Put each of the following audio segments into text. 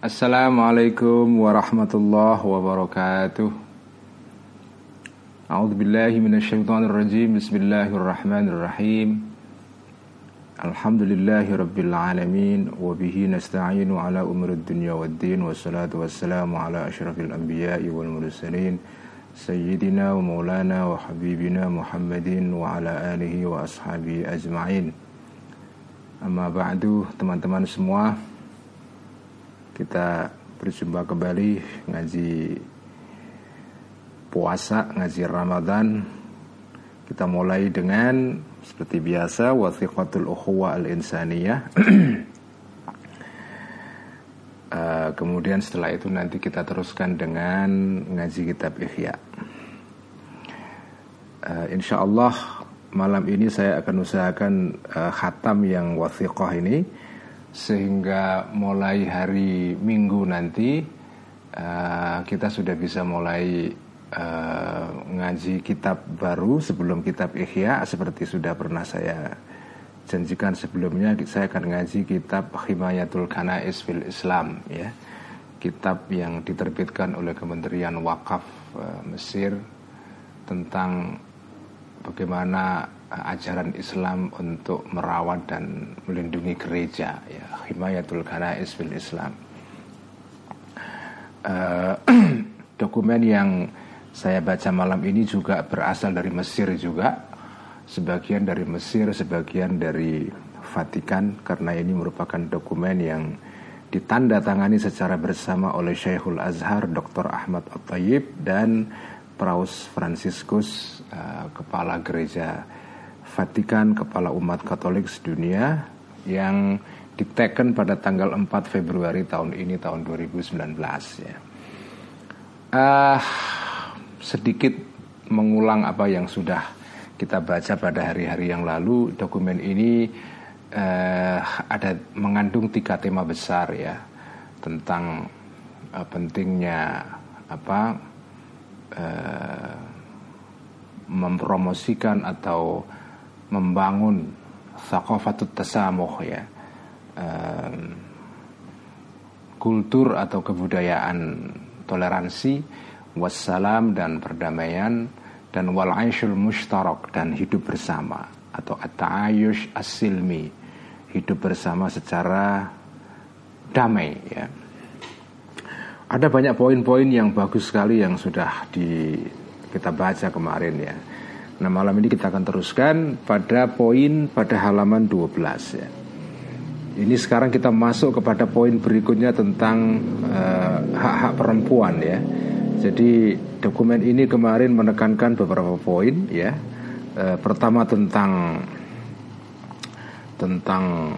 Assalamualaikum warahmatullahi wabarakatuh. A'udzu billahi minasyaitonir rajim. Bismillahirrahmanirrahim. Alhamdulillahi rabbil alamin wa bihi nasta'inu ala umurid dunya waddin wassalatu wassalamu ala asyrafil anbiya'i wal mursalin sayyidina wa maulana wa habibina Muhammadin wa ala alihi wa ashabihi ajma'in. Amma ba'du teman-teman semua kita berjumpa kembali ngaji puasa, ngaji Ramadan. Kita mulai dengan seperti biasa wathiqatul ukhuwa al-insaniyah. uh, kemudian setelah itu nanti kita teruskan dengan ngaji kitab Ihya. Uh, insya Allah malam ini saya akan usahakan uh, khatam yang wathiqah ini sehingga mulai hari Minggu nanti uh, kita sudah bisa mulai uh, ngaji kitab baru sebelum kitab Ihya seperti sudah pernah saya janjikan sebelumnya saya akan ngaji kitab Himayatul Kanais fil Islam ya. Kitab yang diterbitkan oleh Kementerian Wakaf uh, Mesir tentang bagaimana ajaran Islam untuk merawat dan melindungi gereja ya Himayatul Kanais fil Islam uh, dokumen yang saya baca malam ini juga berasal dari Mesir juga sebagian dari Mesir sebagian dari Vatikan karena ini merupakan dokumen yang ditandatangani secara bersama oleh Syekhul Azhar Dr. Ahmad At-Tayyib dan Praus Franciscus uh, kepala gereja Vatikan Kepala Umat Katolik Sedunia yang diteken pada tanggal 4 Februari tahun ini tahun 2019 ya. Uh, sedikit mengulang apa yang sudah kita baca pada hari-hari yang lalu dokumen ini uh, ada mengandung tiga tema besar ya tentang uh, pentingnya apa uh, mempromosikan atau membangun thaqafatut tasamuh ya. Um, kultur atau kebudayaan toleransi wassalam dan perdamaian dan wal aishul mushtarak dan hidup bersama atau at-ta'ayush hidup bersama secara damai ya. Ada banyak poin-poin yang bagus sekali yang sudah di kita baca kemarin ya Nah malam ini kita akan teruskan pada poin pada halaman 12 ya. Ini sekarang kita masuk kepada poin berikutnya tentang eh, hak-hak uh, perempuan ya. Jadi dokumen ini kemarin menekankan beberapa poin ya. Uh, pertama tentang tentang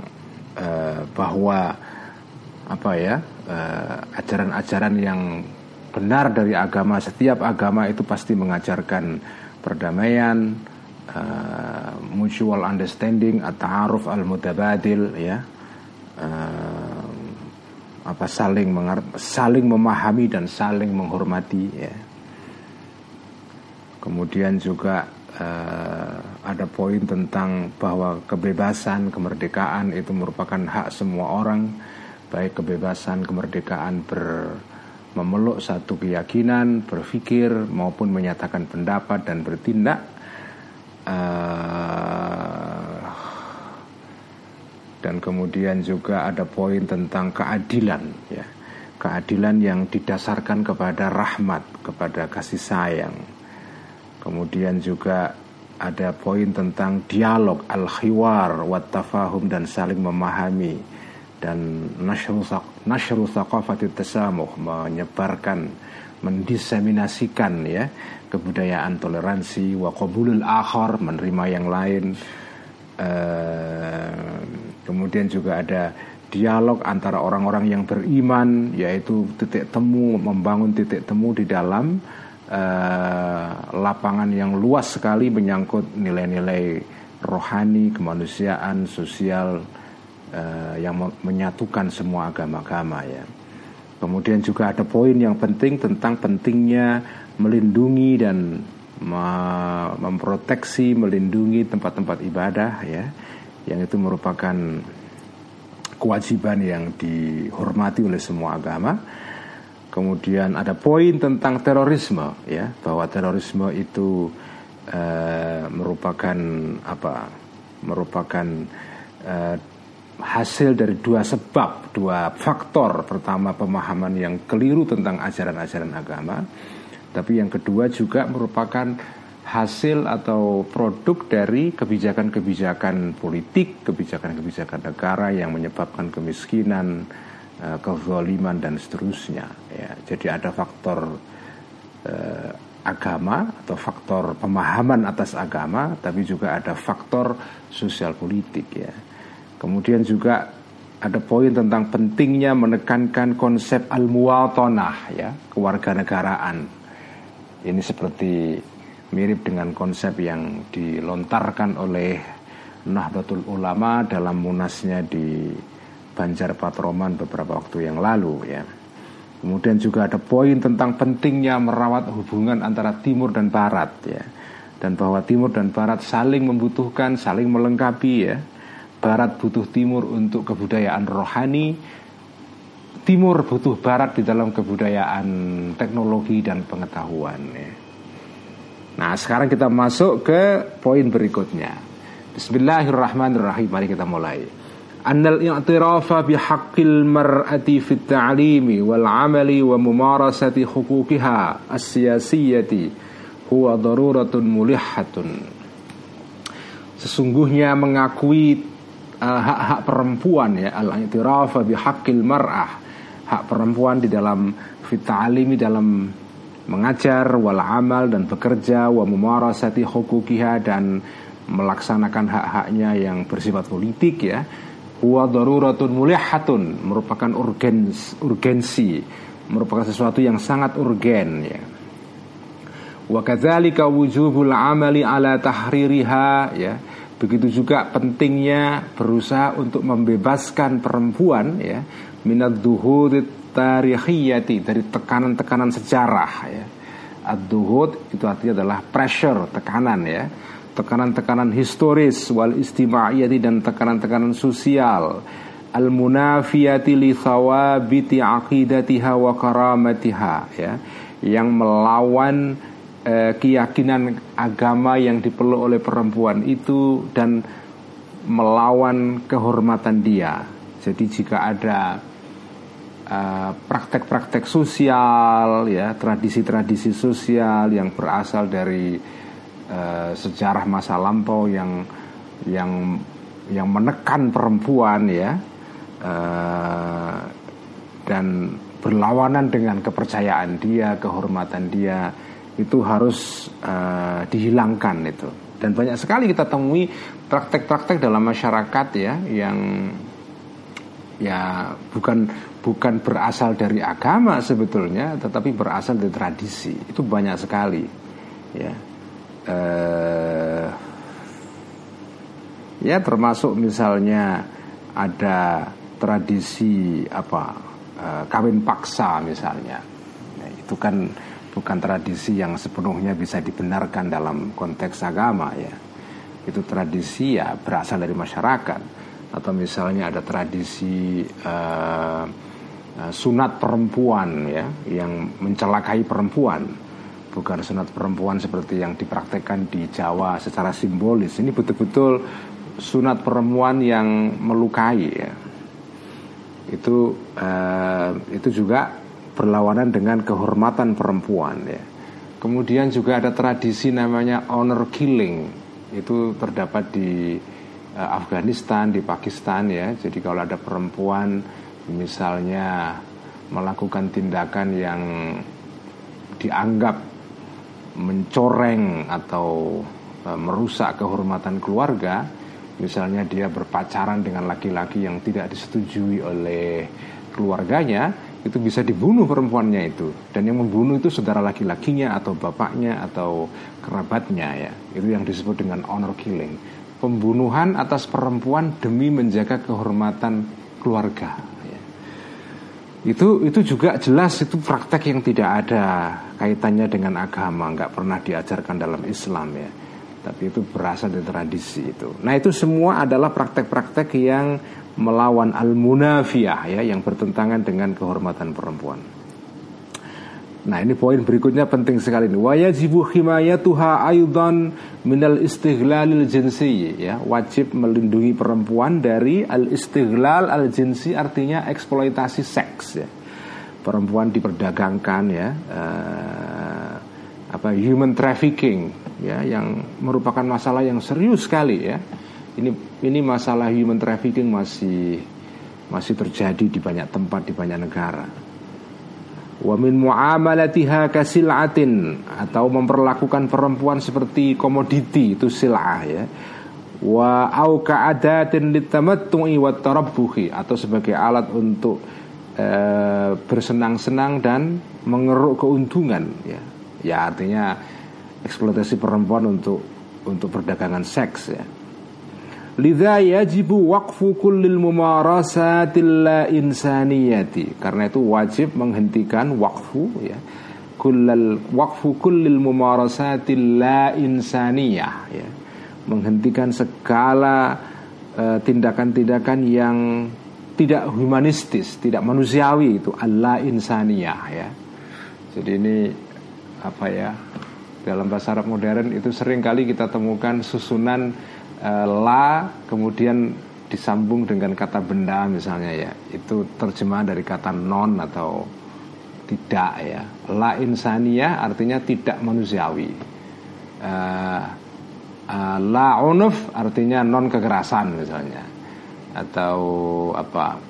uh, bahwa apa ya ajaran-ajaran uh, yang benar dari agama setiap agama itu pasti mengajarkan perdamaian, uh, mutual understanding, at-ta'aruf al-mutabadil ya. Uh, apa saling saling memahami dan saling menghormati ya. Kemudian juga uh, ada poin tentang bahwa kebebasan, kemerdekaan itu merupakan hak semua orang, baik kebebasan, kemerdekaan ber memeluk satu keyakinan, berpikir maupun menyatakan pendapat dan bertindak uh, dan kemudian juga ada poin tentang keadilan ya. Keadilan yang didasarkan kepada rahmat kepada kasih sayang. Kemudian juga ada poin tentang dialog al-khiwar wat tafahum dan saling memahami dan nasyru thaqafati tasamuh menyebarkan mendiseminasikan ya kebudayaan toleransi wa qabulul akhar menerima yang lain. Uh, kemudian juga ada dialog antara orang-orang yang beriman yaitu titik temu membangun titik temu di dalam uh, lapangan yang luas sekali menyangkut nilai-nilai rohani kemanusiaan sosial uh, yang menyatukan semua agama-agama ya. Kemudian juga ada poin yang penting tentang pentingnya melindungi dan memproteksi, melindungi tempat-tempat ibadah ya, yang itu merupakan kewajiban yang dihormati oleh semua agama. Kemudian ada poin tentang terorisme ya bahwa terorisme itu uh, merupakan apa merupakan uh, hasil dari dua sebab, dua faktor. Pertama pemahaman yang keliru tentang ajaran-ajaran agama, tapi yang kedua juga merupakan hasil atau produk dari kebijakan-kebijakan politik, kebijakan-kebijakan negara yang menyebabkan kemiskinan, eh, kezaliman dan seterusnya. Ya, jadi ada faktor eh, agama atau faktor pemahaman atas agama, tapi juga ada faktor sosial politik ya. Kemudian juga ada poin tentang pentingnya menekankan konsep al-muwatanah ya, kewarganegaraan. Ini seperti mirip dengan konsep yang dilontarkan oleh Nahdlatul Ulama dalam munasnya di Banjar Patroman beberapa waktu yang lalu ya. Kemudian juga ada poin tentang pentingnya merawat hubungan antara timur dan barat ya. Dan bahwa timur dan barat saling membutuhkan, saling melengkapi ya. Barat butuh timur untuk kebudayaan rohani, timur butuh barat di dalam kebudayaan teknologi dan pengetahuan ya. Nah sekarang kita masuk ke poin berikutnya. Bismillahirrahmanirrahim. Mari kita mulai. Annal i'tirafa bihaqqil mar'ati fit ta'limi wal amali wa mumarasati hukukiha as-siyasiyati huwa daruratun mulihatun Sesungguhnya mengakui hak-hak uh, perempuan ya al-i'tirafa bihaqqil mar'ah. Hak perempuan di dalam fit ta'limi dalam mengajar wal amal dan bekerja wa mumarasati hukukiha dan melaksanakan hak-haknya yang bersifat politik ya. Huwa daruratun mulihatun merupakan urgens, urgensi merupakan sesuatu yang sangat urgen ya. Wa kadzalika wujubul amali ala tahririha ya begitu juga pentingnya berusaha untuk membebaskan perempuan ya minad duhurit tarikhiyati dari tekanan-tekanan sejarah ya. Ad-duhud itu artinya adalah pressure, tekanan ya. Tekanan-tekanan historis wal istima'iyati dan tekanan-tekanan sosial. Al-munafiyati li thawabiti aqidatiha wa karamatiha ya. Yang melawan eh, keyakinan agama yang dipeluk oleh perempuan itu dan melawan kehormatan dia. Jadi jika ada Eh, praktek-praktek sosial ya tradisi-tradisi sosial yang berasal dari uh, sejarah masa lampau yang yang yang menekan perempuan ya uh, dan berlawanan dengan kepercayaan dia kehormatan dia itu harus uh, dihilangkan itu. Dan banyak sekali kita temui praktek-praktek dalam masyarakat ya yang ya bukan bukan berasal dari agama sebetulnya tetapi berasal dari tradisi. Itu banyak sekali ya. Eh, ya termasuk misalnya ada tradisi apa eh, kawin paksa misalnya. Ya, itu kan bukan tradisi yang sepenuhnya bisa dibenarkan dalam konteks agama ya. Itu tradisi ya berasal dari masyarakat. Atau misalnya ada tradisi uh, sunat perempuan ya yang mencelakai perempuan. Bukan sunat perempuan seperti yang dipraktekkan di Jawa secara simbolis. Ini betul-betul sunat perempuan yang melukai ya. Itu uh, itu juga berlawanan dengan kehormatan perempuan ya kemudian juga ada tradisi namanya honor killing itu terdapat di Eh, Afghanistan, di Pakistan ya. Jadi kalau ada perempuan misalnya melakukan tindakan yang dianggap mencoreng atau uh, merusak kehormatan keluarga, misalnya dia berpacaran dengan laki-laki yang tidak disetujui oleh keluarganya, itu bisa dibunuh perempuannya itu dan yang membunuh itu saudara laki-lakinya atau bapaknya atau kerabatnya ya itu yang disebut dengan honor killing pembunuhan atas perempuan demi menjaga kehormatan keluarga. Ya. Itu itu juga jelas itu praktek yang tidak ada kaitannya dengan agama, nggak pernah diajarkan dalam Islam ya. tapi itu berasal dari tradisi itu. Nah itu semua adalah praktek-praktek yang melawan al-munafiyah ya, yang bertentangan dengan kehormatan perempuan. Nah ini poin berikutnya penting sekali ini. Wajibu himayatuha ayudan minal istighlalil jinsi ya. Wajib melindungi perempuan dari al istighlal al jinsi artinya eksploitasi seks ya. Perempuan diperdagangkan ya. Uh, apa human trafficking ya yang merupakan masalah yang serius sekali ya. Ini ini masalah human trafficking masih masih terjadi di banyak tempat di banyak negara. Wa min muamalatiha kasil'atin atau memperlakukan perempuan seperti komoditi itu sil'ah ya. Wa au ka'adatin litamattu'i wa tarabbuhi atau sebagai alat untuk e, bersenang-senang dan mengeruk keuntungan ya. Ya artinya eksploitasi perempuan untuk untuk perdagangan seks ya Lidha yajibu waqfu kullil mumarasatil la insaniyati Karena itu wajib menghentikan wakfu ya kullal waqfu kullil mumarasatil la insaniyah ya menghentikan segala eh, tindakan-tindakan uh, yang tidak humanistis, tidak manusiawi itu Allah insaniyah ya. Jadi ini apa ya? Dalam bahasa Arab modern itu sering kali kita temukan susunan uh, la kemudian disambung dengan kata benda misalnya ya. Itu terjemahan dari kata non atau tidak ya. La insania artinya tidak manusiawi. Uh, uh, la unuf artinya non kekerasan misalnya. Atau apa?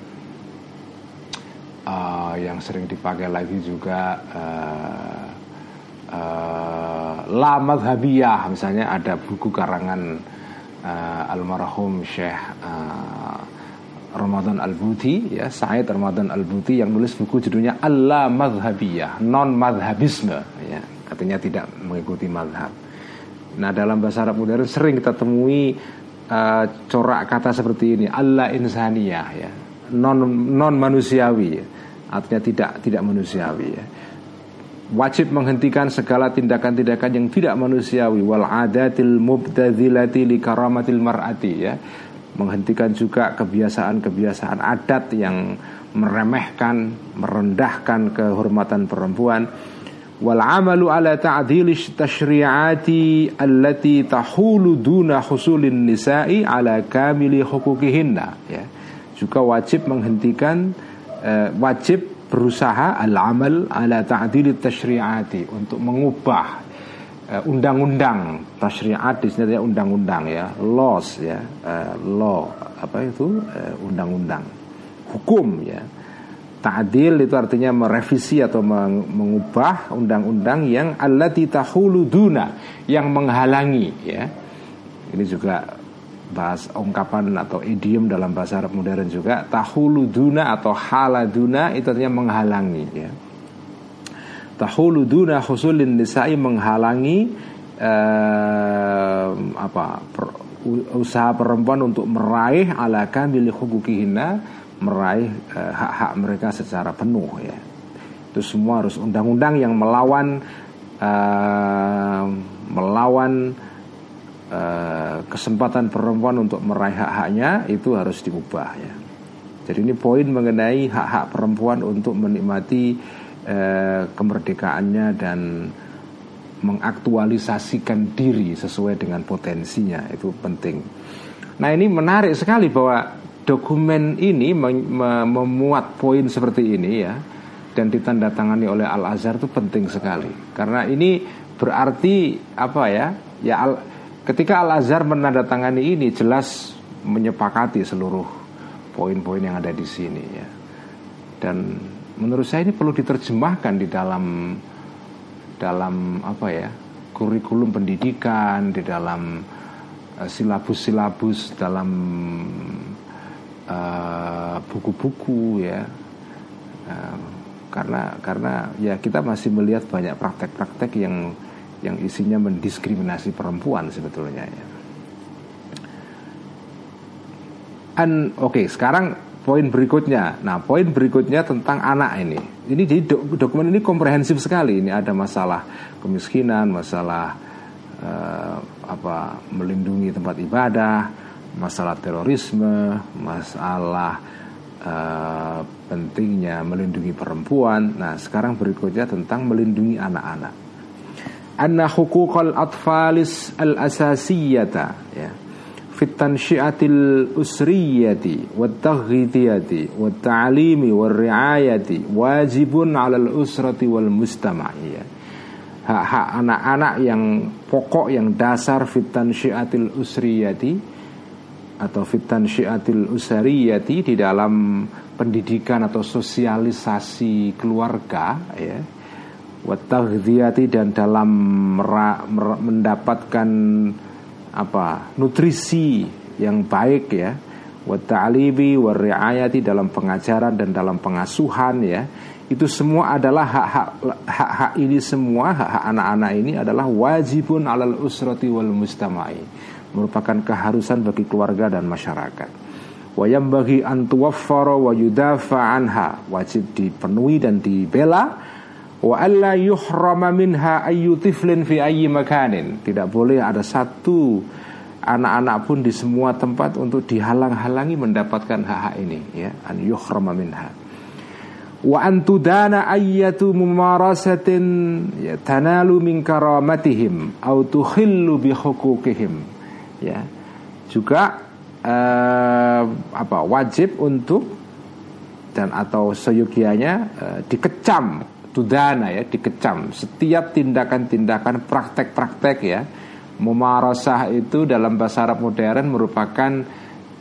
Uh, yang sering dipakai lagi juga uh, uh, la madhabiyah misalnya ada buku karangan uh, almarhum Syekh uh, Ramadan Al-Buti ya Said Ramadan Al-Buti yang nulis buku judulnya Allah Madhabiyah non madhabisme ya artinya tidak mengikuti madhab nah dalam bahasa Arab modern sering kita temui uh, corak kata seperti ini Allah insaniyah ya non non manusiawi ya. artinya tidak tidak manusiawi ya wajib menghentikan segala tindakan-tindakan yang tidak manusiawi. Wal adatil mubtadzilati li karamatil mar'ati ya. Menghentikan juga kebiasaan-kebiasaan adat yang meremehkan merendahkan kehormatan perempuan. Wal amalu ala ta'dil tashri'ati allati tahulu duna husulin nisa'i ala kamili hukukihinna ya. Juga wajib menghentikan eh, wajib berusaha al-amal ala ta'dil tasyri'ati untuk mengubah uh, undang-undang tasyri'at di sini undang-undang ya laws ya uh, law apa itu? Uh, undang-undang hukum ya. Ta'dil itu artinya merevisi atau mengubah undang-undang yang allati tahulu duna yang menghalangi ya. Ini juga bahas ungkapan atau idiom dalam bahasa Arab modern juga tahuluduna atau haladuna itu artinya menghalangi ya. Tahuluduna khusulin nisa'i menghalangi eh, apa per, usaha perempuan untuk meraih ala kamil hukukihinna meraih eh, hak-hak mereka secara penuh ya. Itu semua harus undang-undang yang melawan eh, melawan Eh, kesempatan perempuan untuk meraih hak-haknya itu harus diubah ya. Jadi ini poin mengenai hak-hak perempuan untuk menikmati uh, kemerdekaannya dan mengaktualisasikan diri sesuai dengan potensinya itu penting. Nah ini menarik sekali bahwa dokumen ini memuat poin seperti ini ya dan ditandatangani oleh Al Azhar itu penting sekali karena ini berarti apa ya ya Al Ketika Al-Azhar menandatangani ini jelas menyepakati seluruh poin-poin yang ada di sini ya. Dan menurut saya ini perlu diterjemahkan di dalam dalam apa ya? kurikulum pendidikan, di dalam uh, silabus-silabus, dalam uh, buku-buku ya. Uh, karena karena ya kita masih melihat banyak praktek-praktek yang yang isinya mendiskriminasi perempuan sebetulnya ya. An oke okay, sekarang poin berikutnya. Nah poin berikutnya tentang anak ini. Ini jadi do, dokumen ini komprehensif sekali. Ini ada masalah kemiskinan, masalah uh, apa melindungi tempat ibadah, masalah terorisme, masalah uh, pentingnya melindungi perempuan. Nah, sekarang berikutnya tentang melindungi anak-anak. Anna huquqal atfalis al-asasiyata ya. Fit tansyiatil usriyati wat taghdiyati wat ta'limi wal riayati wajibun 'alal usrati wal mustama'i ya hak-hak anak-anak yang pokok yang dasar fitan syiatil usriyati atau fitan syiatil di dalam pendidikan atau sosialisasi keluarga ya wataghdiyati dan dalam mendapatkan apa nutrisi yang baik ya. Wata'alibi wariayati dalam pengajaran dan dalam pengasuhan ya. Itu semua adalah hak-hak hak-hak ini semua hak-hak anak-anak ini adalah wajibun alal usrati wal mustamai. Merupakan keharusan bagi keluarga dan masyarakat. Wayam bagi anha. Wajib dipenuhi dan dibela wa alla yuhrama minha ayyu tiflin fi ayyi makanin. Tidak boleh ada satu anak-anak pun di semua tempat untuk dihalang-halangi mendapatkan hak-hak ini ya. An yuhrama minha. Wa antudana ayyatu mumarasatin ya, tanalu min karamatihim au tukhillu bi hukukihim ya. Juga uh, apa wajib untuk dan atau seyogianya uh, dikecam tudana ya dikecam. Setiap tindakan-tindakan praktek-praktek ya mumarasah itu dalam bahasa Arab modern merupakan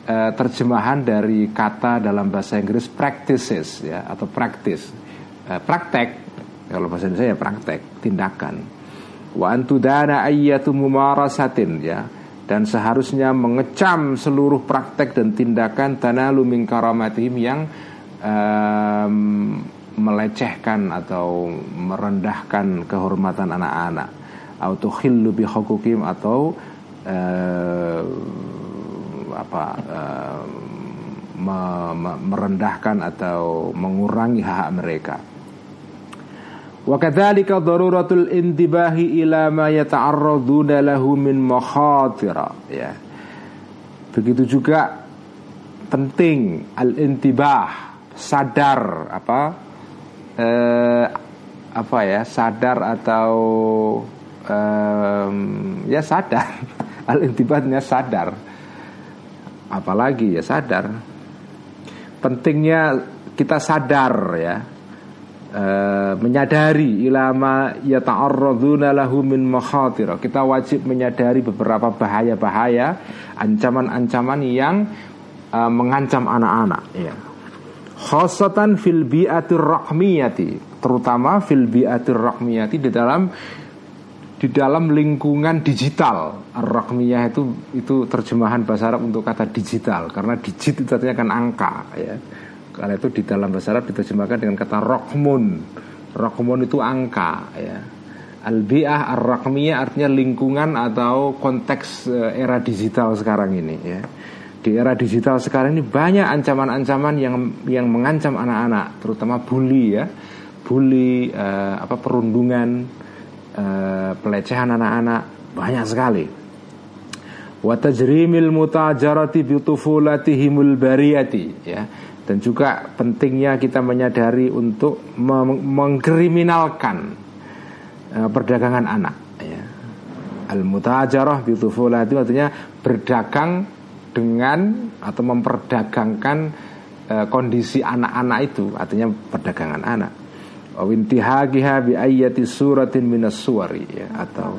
uh, terjemahan dari kata dalam bahasa Inggris practices ya atau practice. Uh, praktek kalau bahasa Indonesia ya praktek tindakan. Wa antudana ayyatu mumarasatin ya dan seharusnya mengecam seluruh praktek dan tindakan tanalu min karamatihim yang melecehkan atau merendahkan kehormatan anak-anak atau khillu bi atau uh, apa uh, me, me, merendahkan atau mengurangi hak, -hak mereka. Wa kadzalika daruratul intibahi ila ma yata'arraduna lahu min makhatira ya. Begitu juga penting al-intibah sadar apa eh, apa ya sadar atau eh, ya sadar. Al-intibahnya sadar. Apalagi ya sadar. Pentingnya kita sadar ya. E, menyadari ilama ya ta'arradzuna lahu min makhatir. Kita wajib menyadari beberapa bahaya-bahaya ancaman-ancaman yang e, mengancam anak-anak. Ya khosatan fil bi'atir rahmiyati terutama fil bi'atir rahmiyati di dalam di dalam lingkungan digital Ar-Rakmiyah itu itu terjemahan bahasa Arab untuk kata digital karena digit itu artinya kan angka ya. Karena itu di dalam bahasa Arab diterjemahkan dengan kata rokmun. Rokmun itu angka ya. Ar-rakmiyah artinya lingkungan atau konteks eh, era digital sekarang ini ya. Di era digital sekarang ini banyak ancaman-ancaman yang yang mengancam anak-anak, terutama bully ya. Bully uh, apa perundungan uh, pelecehan anak-anak banyak sekali. Wa tajrimil mutajarati tufulatihimul bariyati ya. Dan juga pentingnya kita menyadari untuk mengkriminalkan uh, perdagangan anak ya. Al mutajarah bi tufulati artinya berdagang dengan atau memperdagangkan uh, kondisi anak-anak itu artinya perdagangan anak. Awintihagiha bi ayati suratin minas suwari ya atau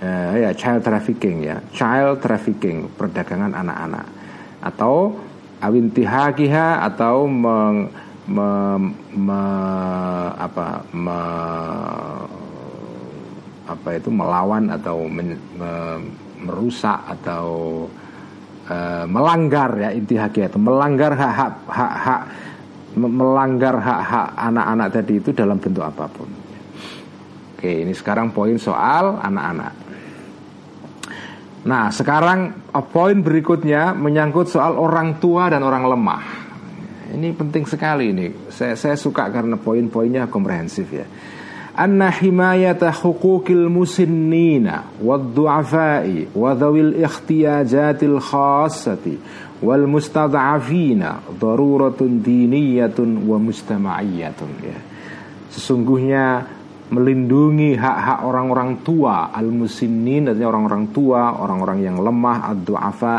uh, ya child trafficking ya child trafficking perdagangan anak-anak. Atau awintihagiha atau meng, me, me, apa me, apa itu melawan atau men, me, merusak atau uh, melanggar ya intihaki atau melanggar hak hak hak melanggar hak-hak anak-anak tadi itu dalam bentuk apa pun. Oke, ini sekarang poin soal anak-anak. Nah, sekarang uh, poin berikutnya menyangkut soal orang tua dan orang lemah. Ini penting sekali ini. Saya, saya suka karena poin-poinnya komprehensif ya. Anna himayata huquqil musinnina wad-du'afai wa dhawil ikhtiyajatil khassati wal mustad'afina daruratun diniyatun wa ya. Sesungguhnya melindungi hak-hak orang-orang tua al-musinnin artinya orang-orang tua, orang-orang yang lemah ad-du'afa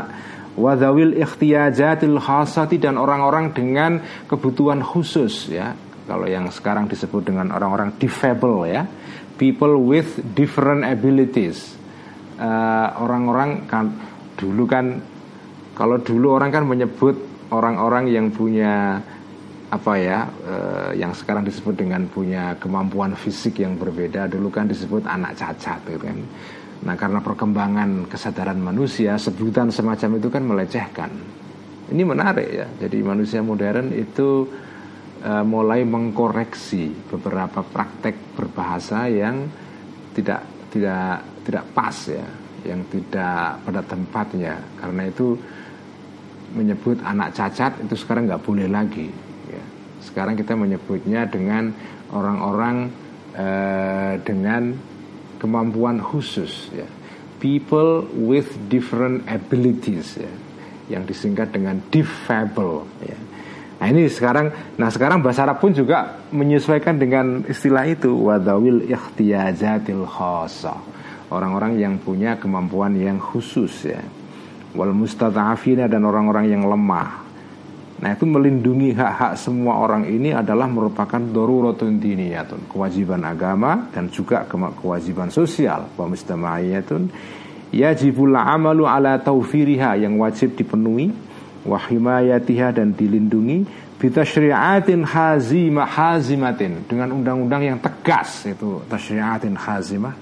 wa dhawil ikhtiyajatil khassati dan orang-orang dengan kebutuhan khusus ya kalau yang sekarang disebut dengan orang-orang difabel ya, people with different abilities. eh, orang-orang kan dulu kan kalau dulu orang kan menyebut orang-orang yang punya apa ya uh, yang sekarang disebut dengan punya kemampuan fisik yang berbeda dulu kan disebut anak cacat gitu kan. Nah karena perkembangan kesadaran manusia sebutan semacam itu kan melecehkan. Ini menarik ya. Jadi manusia modern itu uh, mulai mengkoreksi beberapa praktek berbahasa yang tidak tidak tidak pas ya, yang tidak pada tempatnya. Karena itu menyebut anak cacat itu sekarang nggak boleh lagi. Ya. Sekarang kita menyebutnya dengan orang-orang uh, dengan kemampuan khusus ya. People with different abilities ya, yang disingkat dengan difable ya Nah ini sekarang, nah sekarang bahasa Arab pun juga menyesuaikan dengan istilah itu. Wadawil ikhtiyajatil khosa orang-orang yang punya kemampuan yang khusus ya. Wal mustadafina dan orang-orang yang lemah. Nah itu melindungi hak-hak semua orang ini adalah merupakan doruratun diniyatun. Kewajiban agama dan juga kewajiban sosial. Wa mustama'iyatun yajibul amalu ala taufiriha yang wajib dipenuhi wahimayatiha dan dilindungi syariatin hazimah hazimatin dengan undang-undang yang tegas itu tasyri'atin hazimah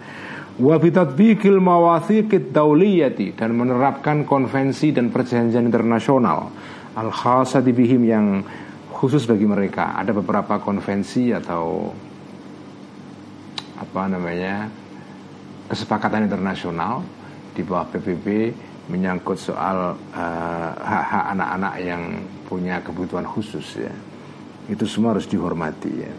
wa bitatbiqil mawathiqid dauliyati dan menerapkan konvensi dan perjanjian internasional al khasati bihim yang khusus bagi mereka. Ada beberapa konvensi atau apa namanya kesepakatan internasional di bawah PBB menyangkut soal uh, hak-hak anak-anak yang punya kebutuhan khusus ya. Itu semua harus dihormati ya.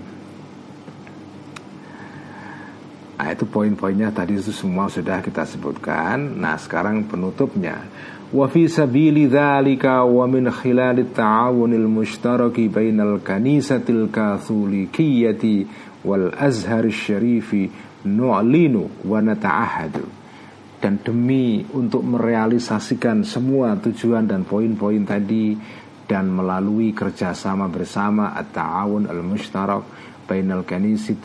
Nah itu poin-poinnya tadi itu semua sudah kita sebutkan. Nah sekarang penutupnya. Wa fi sabili dzalika wa min khilal ta'awunil mushtaraki bainal kanisatil katholikiyati wal azhar syarifi nu'linu wa nata'ahadu dan demi untuk merealisasikan semua tujuan dan poin-poin tadi dan melalui kerjasama bersama at-ta'awun al-mushtarak bainal kanisit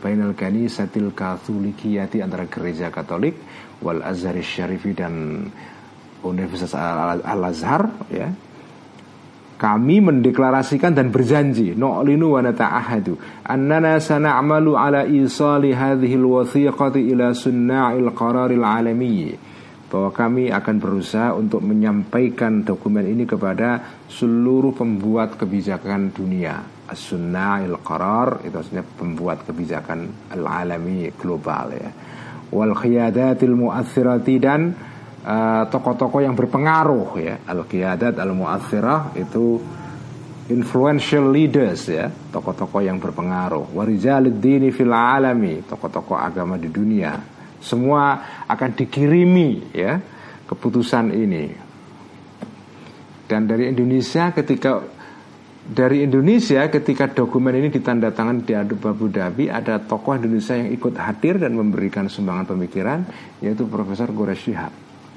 bainal kanisatil katholikiyati antara gereja Katolik wal Azhar Syarifi dan Universitas Al-Azhar ya kami mendeklarasikan dan berjanji nu'linu wa nata'ahadu. Annana sana'malu ala isali hadhihi alwathiqati ila sunna'il qararil alamiyyi. Bahwa kami akan berusaha untuk menyampaikan dokumen ini kepada seluruh pembuat kebijakan dunia. As-sunna'il qarar itu artinya pembuat kebijakan al-alami global ya. Wal khiyadatil mu'athirati dan tokoh-tokoh uh, yang berpengaruh ya. Al-qiyadat al-mu'athirah itu influential leaders ya. Tokoh-tokoh yang berpengaruh. Warijalid dini fil alami tokoh-tokoh agama di dunia. Semua akan dikirimi ya keputusan ini. Dan dari Indonesia ketika dari Indonesia ketika dokumen ini ditandatangan di Abu Dhabi ada tokoh Indonesia yang ikut hadir dan memberikan sumbangan pemikiran yaitu Profesor Gores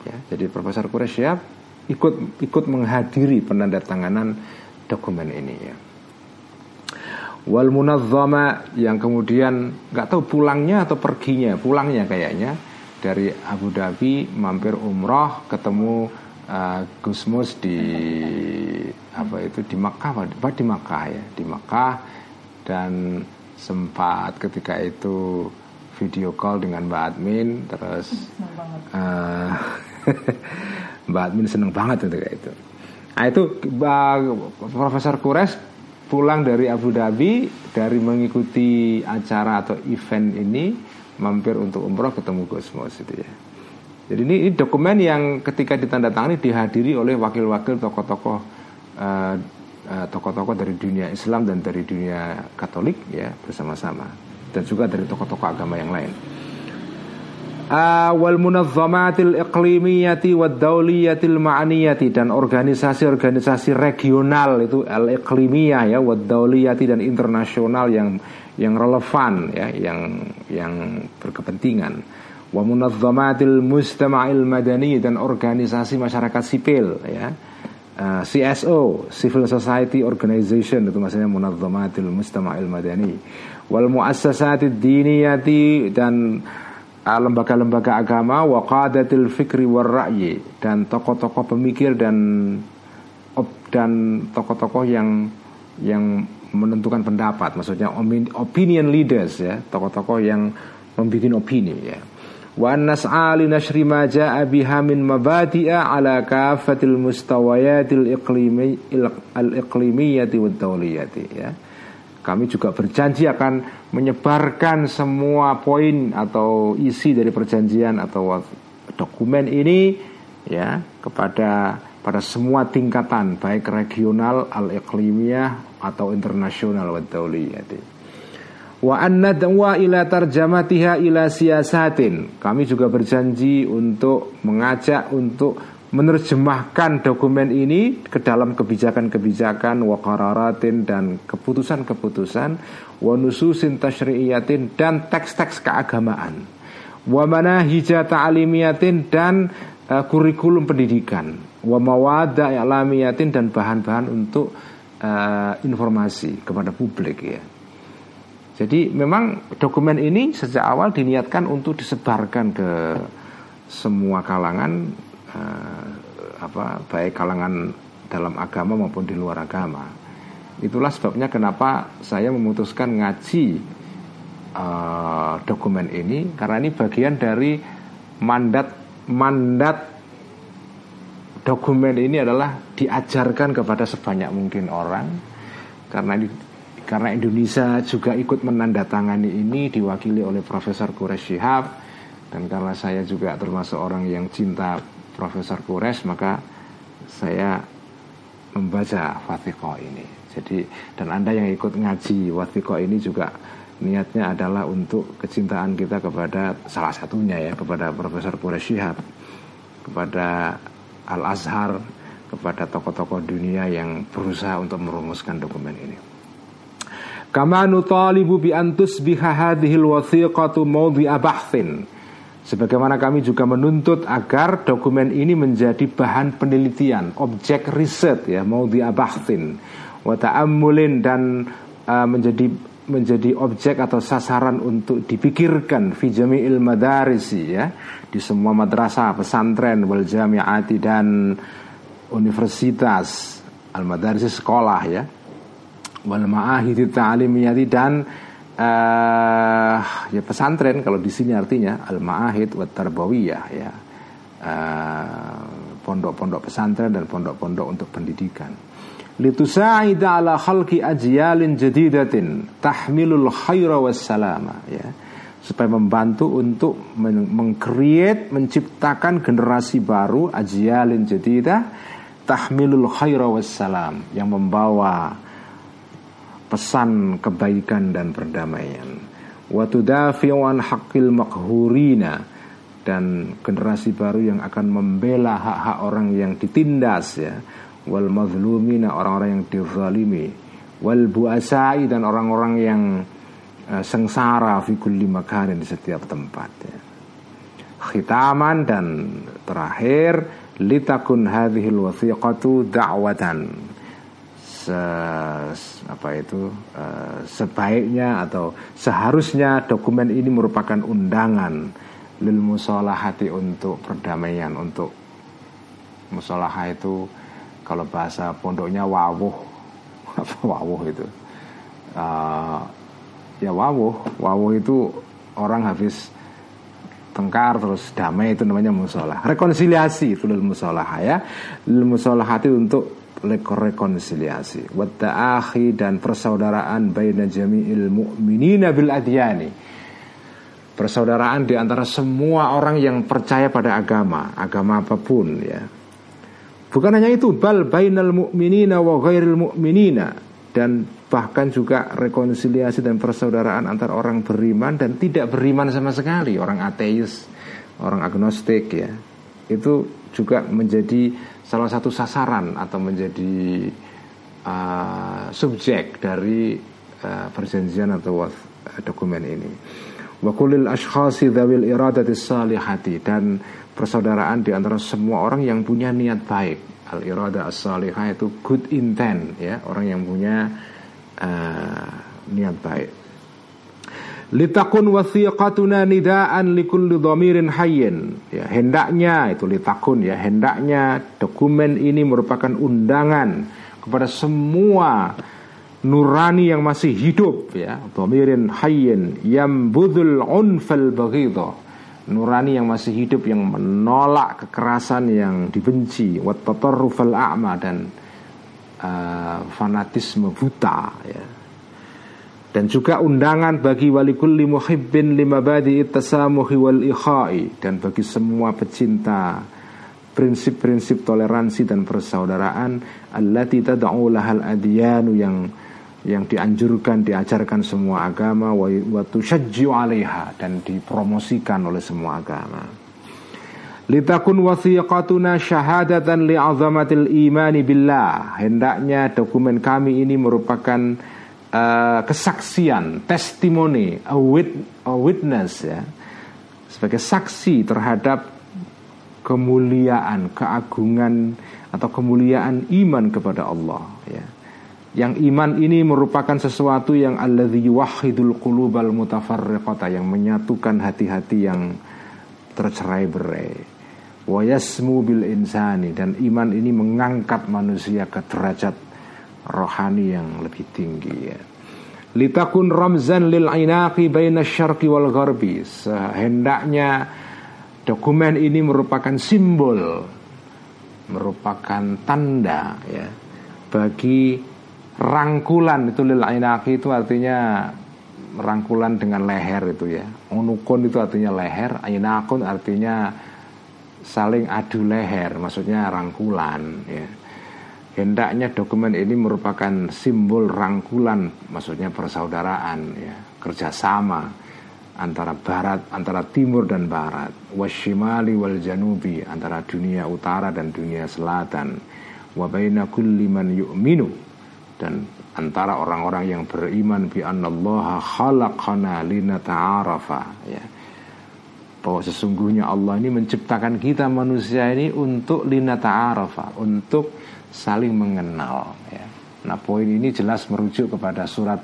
Ya, jadi Profesor Quraisyab ikut ikut menghadiri penandatanganan dokumen ini ya. Wal munazzama yang kemudian nggak tahu pulangnya atau perginya, pulangnya kayaknya dari Abu Dhabi mampir umroh ketemu uh, Gusmus di apa itu di Makkah apa di Makkah ya di Makkah dan sempat ketika itu video call dengan Mbak Admin terus uh, Mbak Admin seneng banget ketika itu. Nah itu Profesor Kures pulang dari Abu Dhabi dari mengikuti acara atau event ini mampir untuk umroh ketemu Gusmos itu ya. Jadi ini, ini dokumen yang ketika ditandatangani dihadiri oleh wakil-wakil tokoh-tokoh uh, uh, tokoh-tokoh dari dunia Islam dan dari dunia Katolik ya bersama-sama. dan juga dari tokoh-tokoh agama yang lain. Uh, wal munazzamatil iqlimiyati wad dauliyatil ma'aniyati dan organisasi-organisasi regional itu al iqlimiyah ya wad dauliyati dan internasional yang yang relevan ya yang yang berkepentingan. Wa munazzamatil mustama'il madani dan organisasi masyarakat sipil ya. Uh, CSO Civil Society Organization itu maksudnya munazzamatil mustama'il madani. Wal muassasatid diniyati dan lembaga-lembaga agama wa qadatil fikri war ra'yi dan tokoh-tokoh pemikir dan dan tokoh-tokoh yang yang menentukan pendapat. Maksudnya opinion leaders ya. Tokoh-tokoh yang membuat opini ya. Wa nas'a li nashri ma ja'a biha min mabadi'a ala kafatil mustawayatil iqlimi al iqlimiyati wad dawliyati ya. Kami juga berjanji akan menyebarkan semua poin atau isi dari perjanjian atau dokumen ini ya kepada pada semua tingkatan baik regional al iklimiyah atau internasional wa anna wa ila tarjamatiha ila siyasatin. Kami juga berjanji untuk mengajak untuk menerjemahkan dokumen ini ke dalam kebijakan-kebijakan wa qararatin dan keputusan-keputusan wa nususin tasyri'iyatin dan teks-teks keagamaan wa manahija ta'alimiyatin dan uh, kurikulum pendidikan wa mawada i'lamiyatin dan bahan-bahan untuk uh, informasi kepada publik ya. Jadi memang dokumen ini sejak awal diniatkan untuk disebarkan ke semua kalangan eh, apa baik kalangan dalam agama maupun di luar agama. Itulah sebabnya kenapa saya memutuskan ngaji eh, dokumen ini karena ini bagian dari mandat mandat dokumen ini adalah diajarkan kepada sebanyak mungkin orang karena ini karena Indonesia juga ikut menandatangani ini diwakili oleh Profesor Kures Shihab dan karena saya juga termasuk orang yang cinta Profesor Kures maka saya membaca Fatiko ini. Jadi dan Anda yang ikut ngaji Fatiko ini juga niatnya adalah untuk kecintaan kita kepada salah satunya ya kepada Profesor Kures Shihab kepada Al Azhar kepada tokoh-tokoh dunia yang berusaha untuk merumuskan dokumen ini. Kama nutalibu bi antus biha hadhil wathiqatu mawdi'a bahthin. Sebagaimana kami juga menuntut agar dokumen ini menjadi bahan penelitian, objek riset ya, mawdi'a bahthin wa ta'ammulin dan uh, menjadi menjadi objek atau sasaran untuk dipikirkan fi jami'il madarisi ya di semua madrasah, pesantren, wal jami'ati dan universitas, al madarisi sekolah ya wal ma'ahid ta'limiyati dan uh, ya pesantren kalau di sini artinya al ma'ahid wa tarbawiyah ya. Pondok pondok-pondok pesantren dan pondok-pondok untuk pendidikan. Litusa'ida ala khalqi ajyalin jadidatin tahmilul khaira wassalama ya. Supaya membantu untuk mengcreate menciptakan generasi baru ajyalin jadidah tahmilul khaira wassalam yang membawa pesan kebaikan dan perdamaian. Waktu dafiwan hakil makhurina dan generasi baru yang akan membela hak-hak orang yang ditindas ya wal mazlumina orang-orang yang dizalimi wal buasai dan orang-orang yang uh, sengsara fi kulli makanin di setiap tempat ya. Khitaman dan terakhir litakun hadhil wathiqatu da'watan se, apa itu uh, sebaiknya atau seharusnya dokumen ini merupakan undangan lil musolahati untuk perdamaian untuk musolah itu kalau bahasa pondoknya wawuh. Apa wawuh itu? Uh, ya wawuh. Wawuh itu orang habis tengkar terus damai itu namanya musolah. Rekonsiliasi itu lil musolah ya. Lil musolahati untuk rekonsiliasi akhi dan persaudaraan baina jami'il mu'minina bil adyani persaudaraan di antara semua orang yang percaya pada agama agama apa pun ya. Bukan hanya itu bal bainal mu'minina wa ghairil mu'minina. Dan bahkan juga rekonsiliasi dan persaudaraan antar orang beriman dan tidak beriman sama sekali, orang ateis, orang agnostik ya. Itu juga menjadi salah satu sasaran atau menjadi uh, subjek dari uh, perjanjian atau uh, dokumen ini. Wa kulil ashkhasi dzawil iradati salihati dan persaudaraan di antara semua orang yang punya niat baik. Al irada as-salihah itu good intent ya, orang yang punya uh, niat baik. Litakun wasiqatuna nidaan likulli dhamirin hayyin. Ya, hendaknya itu litakun ya, hendaknya dokumen ini merupakan undangan kepada semua nurani yang masih hidup ya, dhamirin hayyin yambudul unfal baghidha. Nurani yang masih hidup yang menolak kekerasan yang dibenci, wat tatarrufal a'ma dan uh, fanatisme buta ya. Dan juga undangan bagi wali kulli muhibbin lima badi tasamuhi wal ikhai dan bagi semua pecinta prinsip-prinsip toleransi dan persaudaraan allati tad'u lahal adyanu yang yang dianjurkan diajarkan semua agama wa tushajju 'alaiha dan dipromosikan oleh semua agama. Litakun wasiqatuna syahadatan li'azamatil imani billah. Hendaknya dokumen kami ini merupakan uh, kesaksian, testimoni, a, wit, a witness ya. Sebagai saksi terhadap kemuliaan, keagungan atau kemuliaan iman kepada Allah ya. Yang iman ini merupakan sesuatu yang alladzi yuwahhidul qulubal mutafarriqata yang menyatukan hati-hati yang tercerai-berai wayasmu bil insani dan iman ini mengangkat manusia ke derajat rohani yang lebih tinggi ya. Litakun ramzan lil ainaqi baina syarqi wal gharbi. Sehendaknya dokumen ini merupakan simbol merupakan tanda ya bagi rangkulan itu lil ainaqi itu artinya rangkulan dengan leher itu ya. Unukun itu artinya leher, ainakun artinya saling adu leher, maksudnya rangkulan. Ya. Hendaknya dokumen ini merupakan simbol rangkulan, maksudnya persaudaraan, ya, kerjasama antara barat, antara timur dan barat, wasyimali wal janubi antara dunia utara dan dunia selatan, wabaina kulli man yu'minu dan antara orang-orang yang beriman bi annallaha khalaqana linata'arafa ya. Bahwa sesungguhnya Allah ini menciptakan kita manusia ini untuk lina ta'arafa, untuk saling mengenal ya. Nah, poin ini jelas merujuk kepada surat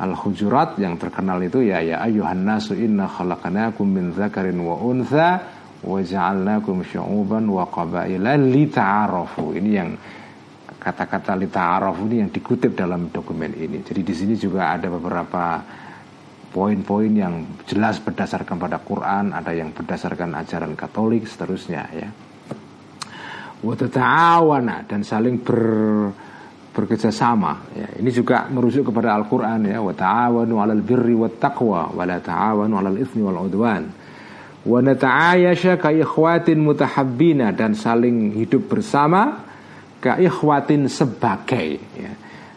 Al-Hujurat yang terkenal itu ya ya ayuhan nasu inna khalaqnakum min dzakarin wa untha wa ja'alnakum syu'uban wa qabaila lita'arafu. Ini yang kata-kata lita'arafu ini yang dikutip dalam dokumen ini. Jadi di sini juga ada beberapa poin-poin yang jelas berdasarkan pada Quran, ada yang berdasarkan ajaran Katolik, seterusnya ya. Wata'awana dan saling ber bekerja sama ya. Ini juga merujuk kepada Al-Qur'an ya, wa ta'awanu 'alal birri wat taqwa wa la ta'awanu 'alal itsmi wal 'udwan. Wa nata'ayasha ka ikhwatin mutahabbina dan saling hidup bersama ka ikhwatin sebagai ya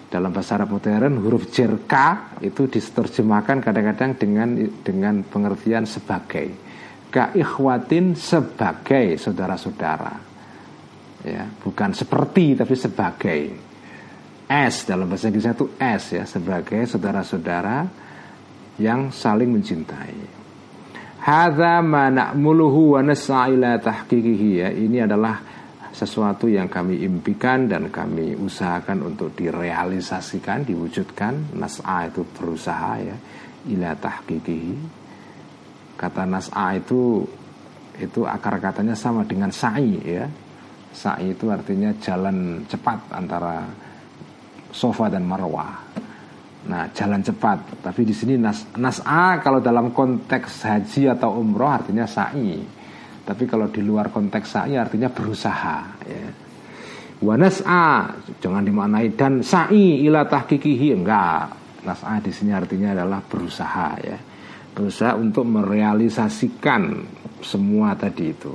dalam bahasa Arab modern huruf jer K itu diterjemahkan kadang-kadang dengan dengan pengertian sebagai ka ikhwatin sebagai saudara-saudara ya bukan seperti tapi sebagai S dalam bahasa Inggrisnya itu S ya sebagai saudara-saudara yang saling mencintai Hadza ma na'muluhu wa ya ini adalah sesuatu yang kami impikan dan kami usahakan untuk direalisasikan, diwujudkan. Nas'a itu berusaha ya, ila tahqiqihi. Kata nas'a itu itu akar katanya sama dengan sa'i ya. Sa'i itu artinya jalan cepat antara sofa dan marwah. Nah, jalan cepat. Tapi di sini nas nas'a kalau dalam konteks haji atau umroh artinya sa'i. Tapi kalau di luar konteks sa'i artinya berusaha ya. Wanas'a jangan dimaknai dan sa'i ila tahqiqihi enggak. Nas'a di sini artinya adalah berusaha ya. Berusaha untuk merealisasikan semua tadi itu.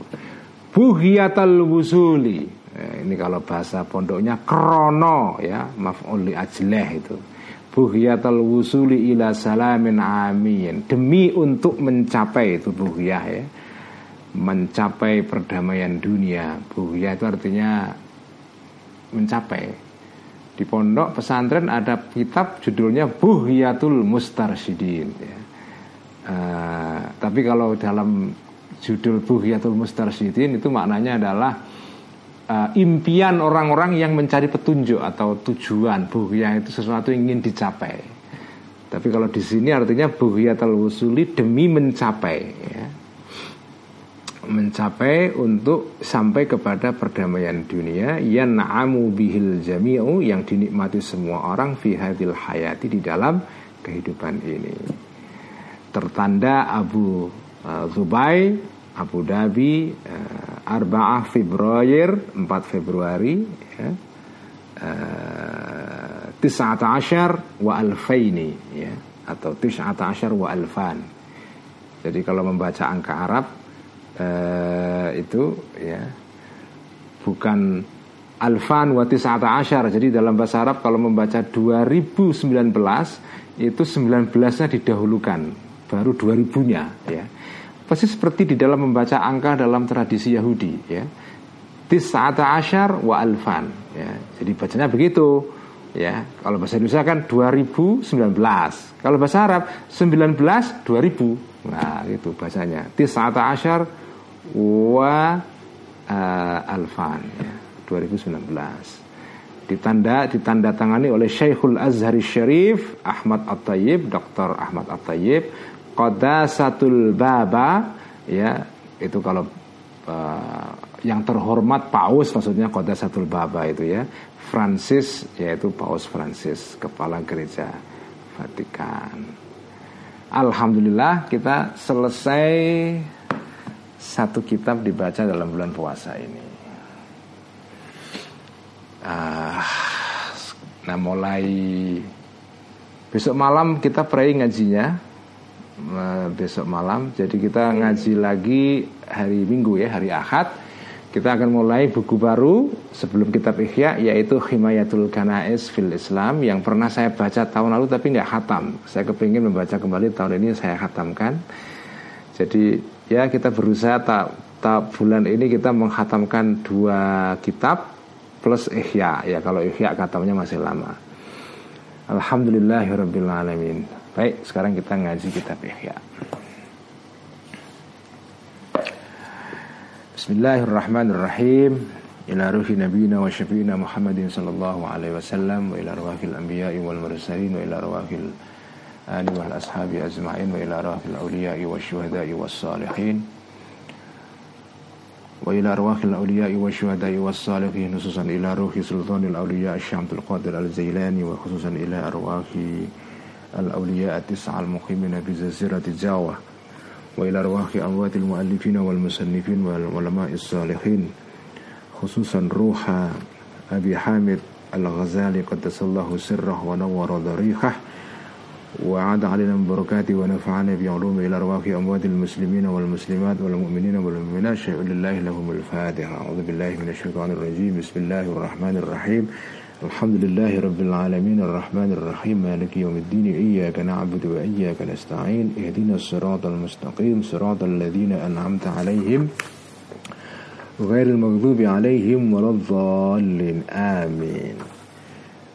Buhiyatal wusuli. Ya, ini kalau bahasa pondoknya krono ya, maf'ul li ajleh itu. buhyatal wusuli ila salamin amin demi untuk mencapai itu buhyah ya mencapai perdamaian dunia buhyah itu artinya mencapai di pondok pesantren ada kitab judulnya Buhyatul Mustarsyidin ya. Uh, tapi kalau dalam judul Buhyatul Mustarsyidin itu maknanya adalah uh, impian orang-orang yang mencari petunjuk atau tujuan buhya itu sesuatu yang ingin dicapai. Tapi kalau di sini artinya buhyatul wusuli demi mencapai ya. Mencapai untuk sampai kepada perdamaian dunia yang na'amu bihil jami'u yang dinikmati semua orang fi hadil hayati di dalam kehidupan ini. Tertanda Abu uh, Zubai Abu Dhabi uh, Arba'ah Februari 4 Februari ya, uh, Tis'ata Ashar wa Alfaini ya, Atau Tis'ata Ashar wa Alfan. Jadi kalau membaca angka Arab uh, Itu ya Bukan Alfan wa Tis'ata Ashar Jadi dalam bahasa Arab kalau membaca 2019 Itu 19-nya didahulukan. Baru 2000-nya ya Persis seperti di dalam membaca angka dalam tradisi Yahudi ya. Tis'ata asyar wa alfan ya. Jadi bacanya begitu ya. Kalau bahasa Indonesia kan 2019 Kalau bahasa Arab 19 2000 Nah itu bahasanya Tis'ata asyar wa uh, alfan ya. 2019 ditanda ditanda tangani oleh Syekhul Azhari Syarif Ahmad At-Tayyib Dr. Ahmad At-Tayyib Qadasatul Baba ya itu kalau uh, yang terhormat paus maksudnya Qadasatul Baba itu ya Francis yaitu Paus Francis kepala gereja Vatikan. Alhamdulillah kita selesai satu kitab dibaca dalam bulan puasa ini. Uh, nah mulai besok malam kita pray ngajinya besok malam. Jadi kita ngaji lagi hari Minggu ya, hari Ahad. Kita akan mulai buku baru sebelum kitab Ihya yaitu Himayatul Kanais fil Islam yang pernah saya baca tahun lalu tapi nggak hatam. Saya kepingin membaca kembali tahun ini saya hatamkan. Jadi ya kita berusaha tak, tak bulan ini kita menghatamkan dua kitab plus Ihya ya kalau Ihya katanya masih lama. Alhamdulillahirobbilalamin. Baik, sekarang kita ngaji kitab Ihya. Bismillahirrahmanirrahim. Ila ruhi nabiyina wa syafi'ina Muhammadin sallallahu alaihi wasallam wa ila arwahil anbiya'i wal mursalin wa ila arwahil ali wal ashabi ajma'in wa ila arwahil awliya'i wa syuhada'i was salihin wa ila arwahil awliya'i wa syuhada'i was salihin khususan ila ruhi sultanil awliya' Syamsul Qadir al-Zailani الأولياء التسعة المقيمين بجزيرة جاوة وإلى أرواح أموات المؤلفين والمصنفين والعلماء الصالحين خصوصا روح أبي حامد الغزالي قدس الله سره ونور ضريحه وعاد علينا من بركاته ونفعنا بعلوم إلى أرواح أموات المسلمين والمسلمات والمؤمنين والمؤمنات. شيء لله لهم الفاتحة. أعوذ بالله من الشيطان الرجيم. بسم الله الرحمن الرحيم. الحمد لله رب العالمين الرحمن الرحيم مالك يوم الدين إياك نعبد وإياك نستعين اهدنا الصراط المستقيم صراط الذين أنعمت عليهم غير المغضوب عليهم ولا الضالين آمين.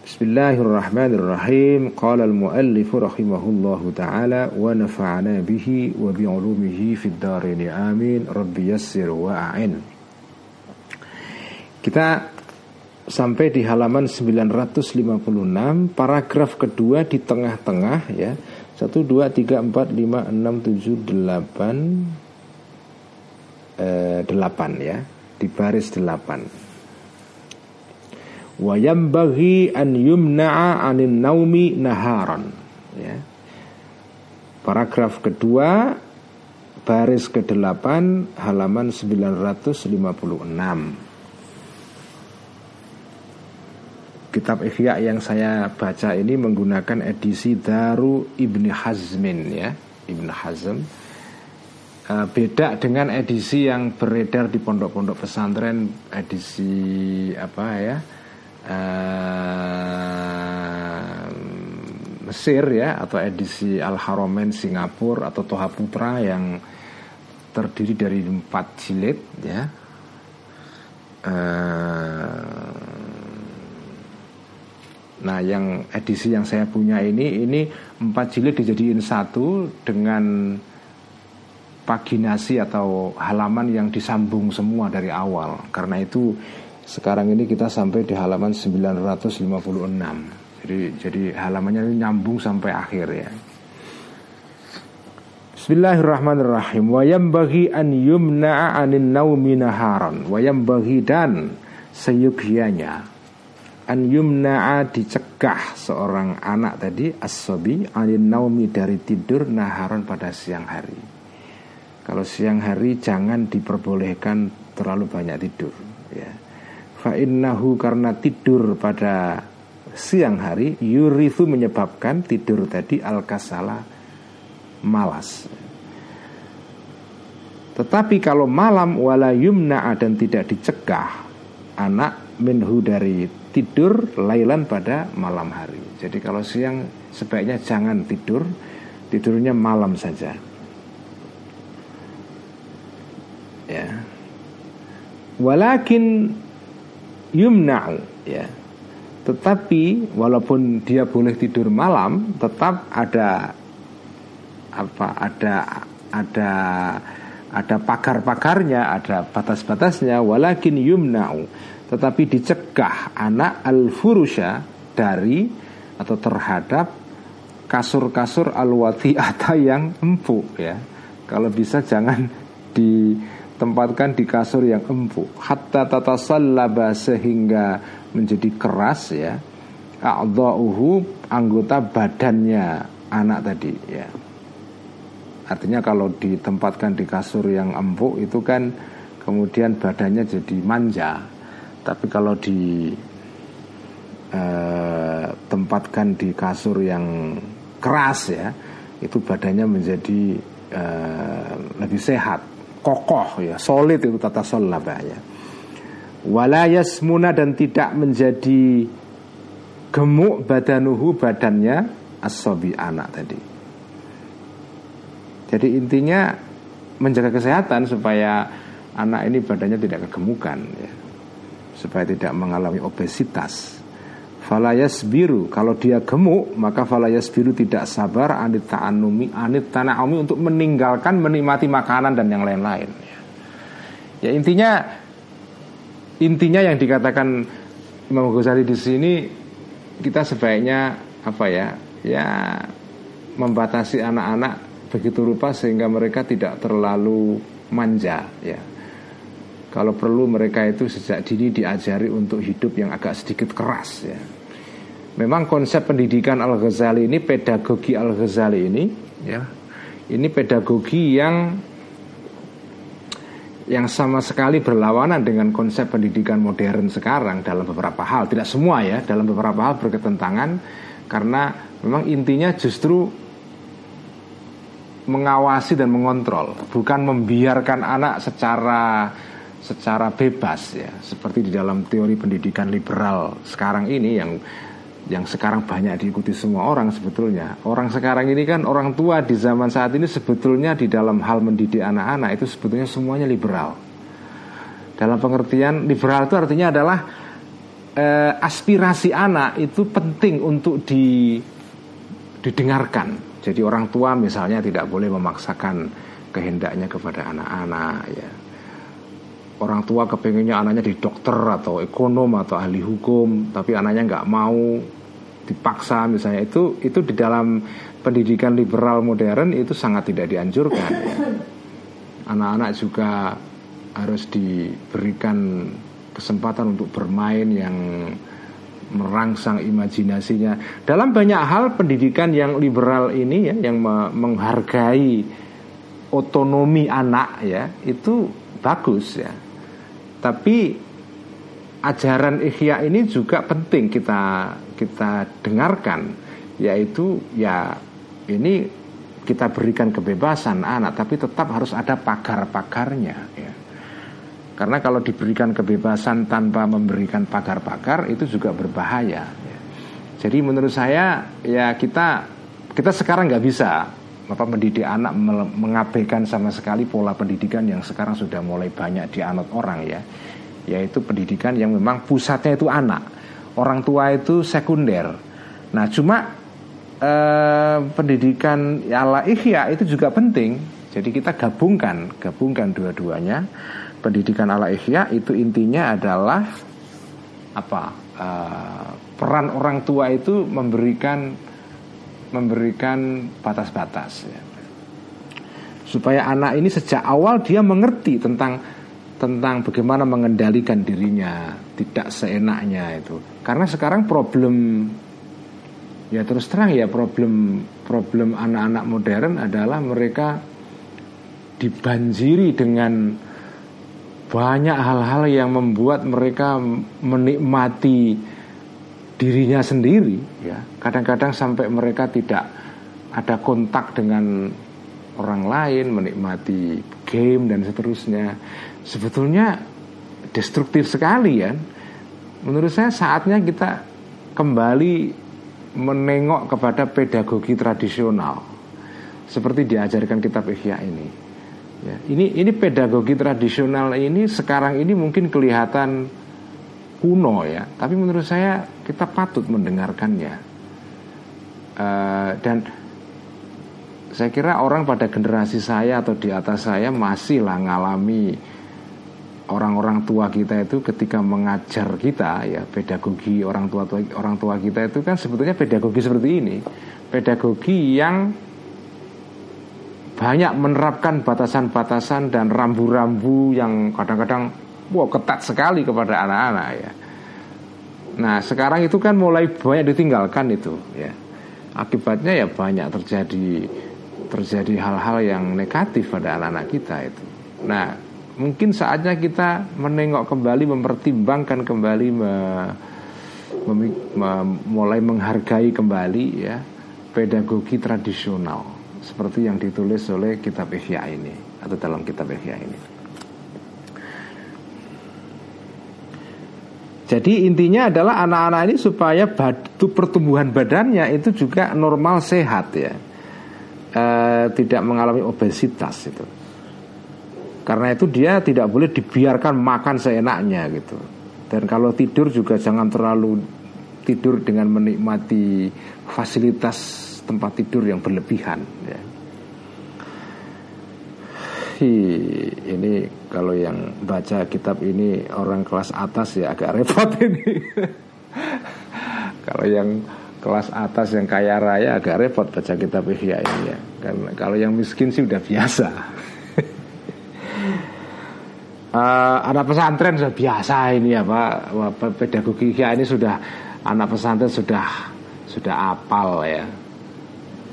بسم الله الرحمن الرحيم قال المؤلف رحمه الله تعالى ونفعنا به وبعلومه في الدارين آمين. رب يسر وأعن. Kita sampai di halaman 956 paragraf kedua di tengah-tengah ya. 1 2 3 4 5 6 7 8 eh, 8 ya. Di baris 8 wa yambaghi an yumna'a anin naumi naharan ya. Paragraf kedua baris ke-8 halaman 956 kitab Ihya yang saya baca ini menggunakan edisi Daru Ibni Hazmin ya Ibn Hazm uh, beda dengan edisi yang beredar di pondok-pondok pesantren edisi apa ya uh, Mesir ya atau edisi Al Haromen Singapura atau Toha Putra yang terdiri dari empat jilid ya. Uh, nah yang edisi yang saya punya ini ini empat jilid dijadiin satu dengan paginasi atau halaman yang disambung semua dari awal. Karena itu sekarang ini kita sampai di halaman 956. Jadi jadi halamannya ini nyambung sampai akhir ya. Bismillahirrahmanirrahim. Wa bagi an yumna'a anin naumi naharan. Wa bagi dan seyugianya an yumna'a dicegah seorang anak tadi as-sabi anin naumi dari tidur naharan pada siang hari. Kalau siang hari jangan diperbolehkan terlalu banyak tidur ya. Fa innahu karena tidur pada siang hari yurithu menyebabkan tidur tadi al-kasala malas. Tetapi kalau malam wala yumna dan tidak dicegah anak minhu dari tidur lailan pada malam hari. Jadi kalau siang sebaiknya jangan tidur, tidurnya malam saja. Ya. Walakin yumna'u ya. Tetapi walaupun dia boleh tidur malam, tetap ada apa ada ada ada pagar-pagarnya, ada batas-batasnya walakin yumna'u tetapi dicegah anak al-furusha dari atau terhadap kasur-kasur al-wati'ata yang empuk ya. Kalau bisa jangan ditempatkan di kasur yang empuk hatta tatasallaba sehingga menjadi keras ya. A'dha'uhu anggota badannya anak tadi ya. Artinya kalau ditempatkan di kasur yang empuk itu kan kemudian badannya jadi manja. Tapi kalau ditempatkan eh, di kasur yang keras ya, itu badannya menjadi eh, lebih sehat, kokoh ya, solid itu tata solaba ya. Walayasmuna dan tidak menjadi gemuk badanuhu badannya asobi anak tadi. Jadi intinya menjaga kesehatan supaya anak ini badannya tidak kegemukan ya. Supaya tidak mengalami obesitas. Falayas biru kalau dia gemuk maka falayas biru tidak sabar anit ta'anumi anit tana'umi untuk meninggalkan menikmati makanan dan yang lain-lain ya. ya intinya intinya yang dikatakan Imam Ghazali di sini kita sebaiknya apa ya ya membatasi anak-anak begitu rupa sehingga mereka tidak terlalu manja ya. Kalau perlu mereka itu sejak dini diajari untuk hidup yang agak sedikit keras ya. Memang konsep pendidikan Al-Ghazali ini pedagogi Al-Ghazali ini ya. Ini pedagogi yang yang sama sekali berlawanan dengan konsep pendidikan modern sekarang dalam beberapa hal, tidak semua ya, dalam beberapa hal berketentangan karena memang intinya justru mengawasi dan mengontrol, bukan membiarkan anak secara secara bebas ya, seperti di dalam teori pendidikan liberal sekarang ini yang yang sekarang banyak diikuti semua orang sebetulnya. Orang sekarang ini kan orang tua di zaman saat ini sebetulnya di dalam hal mendidik anak-anak itu sebetulnya semuanya liberal. Dalam pengertian liberal itu artinya adalah eh, aspirasi anak itu penting untuk di didengarkan jadi orang tua misalnya tidak boleh memaksakan kehendaknya kepada anak-anak ya. Orang tua kepengennya anaknya di dokter atau ekonom atau ahli hukum, tapi anaknya nggak mau dipaksa misalnya itu itu di dalam pendidikan liberal modern itu sangat tidak dianjurkan. Ya. Anak-anak juga harus diberikan kesempatan untuk bermain yang merangsang imajinasinya. Dalam banyak hal pendidikan yang liberal ini ya yang menghargai otonomi anak ya itu bagus ya. Tapi ajaran ikhya ini juga penting kita kita dengarkan yaitu ya ini kita berikan kebebasan anak tapi tetap harus ada pagar-pagarnya ya. Karena kalau diberikan kebebasan tanpa memberikan pagar-pagar itu juga berbahaya. Ya. Jadi menurut saya ya kita kita sekarang nggak bisa apa mendidik anak mengabaikan sama sekali pola pendidikan yang sekarang sudah mulai banyak dianut orang ya. Yaitu pendidikan yang memang pusatnya itu anak. Orang tua itu sekunder. Nah cuma eh, pendidikan ala ihya itu juga penting. Jadi kita gabungkan gabungkan dua-duanya. Pendidikan ala ihya itu intinya adalah apa eh, peran orang tua itu memberikan memberikan batas-batas ya. supaya anak ini sejak awal dia mengerti tentang tentang bagaimana mengendalikan dirinya tidak seenaknya itu karena sekarang problem ya terus terang ya problem problem anak-anak modern adalah mereka dibanjiri dengan banyak hal-hal yang membuat mereka menikmati dirinya sendiri ya. Kadang-kadang sampai mereka tidak ada kontak dengan orang lain menikmati game dan seterusnya. Sebetulnya destruktif sekali ya. Menurut saya saatnya kita kembali menengok kepada pedagogi tradisional seperti diajarkan kitab Ihya ini ya, ini ini pedagogi tradisional ini sekarang ini mungkin kelihatan kuno ya, tapi menurut saya kita patut mendengarkannya. Uh, dan saya kira orang pada generasi saya atau di atas saya masih lah ngalami orang-orang tua kita itu ketika mengajar kita ya pedagogi orang tua orang tua kita itu kan sebetulnya pedagogi seperti ini pedagogi yang banyak menerapkan batasan-batasan dan rambu-rambu yang kadang-kadang wow ketat sekali kepada anak-anak ya. Nah sekarang itu kan mulai banyak ditinggalkan itu ya. Akibatnya ya banyak terjadi terjadi hal-hal yang negatif pada anak-anak kita itu. Nah mungkin saatnya kita menengok kembali, mempertimbangkan kembali, me, mem, me, mulai menghargai kembali ya pedagogi tradisional seperti yang ditulis oleh kitab Ihya ini atau dalam kitab Ihya ini. Jadi intinya adalah anak-anak ini supaya batu pertumbuhan badannya itu juga normal sehat ya, e, tidak mengalami obesitas itu. Karena itu dia tidak boleh dibiarkan makan seenaknya gitu. Dan kalau tidur juga jangan terlalu tidur dengan menikmati fasilitas tempat tidur yang berlebihan. Ya sih ini kalau yang baca kitab ini orang kelas atas ya agak repot ini. kalau yang kelas atas yang kaya raya agak repot baca kitab Ihya ini ya. Karena kalau yang miskin sih udah biasa. uh, anak pesantren sudah biasa ini ya Pak pedagogi Ihya ini sudah anak pesantren sudah sudah apal ya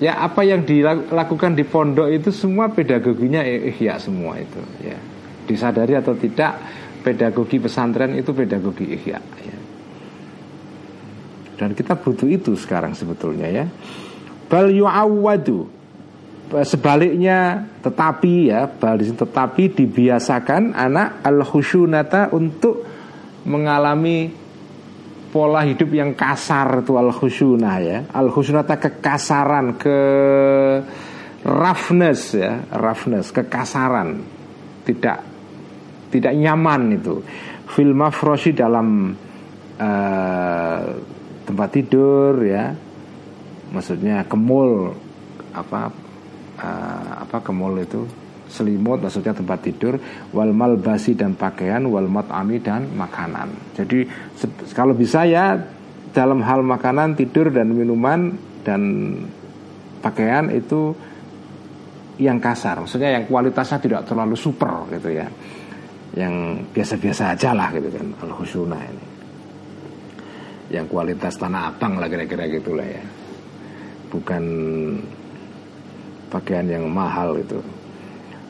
ya apa yang dilakukan di pondok itu semua pedagoginya ihya semua itu ya disadari atau tidak pedagogi pesantren itu pedagogi ihya ya. dan kita butuh itu sekarang sebetulnya ya bal yu'awwadu sebaliknya tetapi ya bal tetapi dibiasakan anak al khusyunata untuk mengalami pola hidup yang kasar itu al khusyuna ya. Al khusyuna kekasaran ke roughness ya. Roughness kekasaran. Tidak tidak nyaman itu. Fil mafroshi dalam uh, tempat tidur ya. Maksudnya kemul apa uh, apa kemul itu selimut maksudnya tempat tidur wal malbasi dan pakaian wal mat'ami dan makanan. Jadi kalau bisa ya dalam hal makanan tidur dan minuman dan pakaian itu yang kasar. Maksudnya yang kualitasnya tidak terlalu super gitu ya. Yang biasa-biasa aja lah gitu kan al husuna ini. Yang kualitas tanah abang lah kira-kira gitulah ya. Bukan pakaian yang mahal itu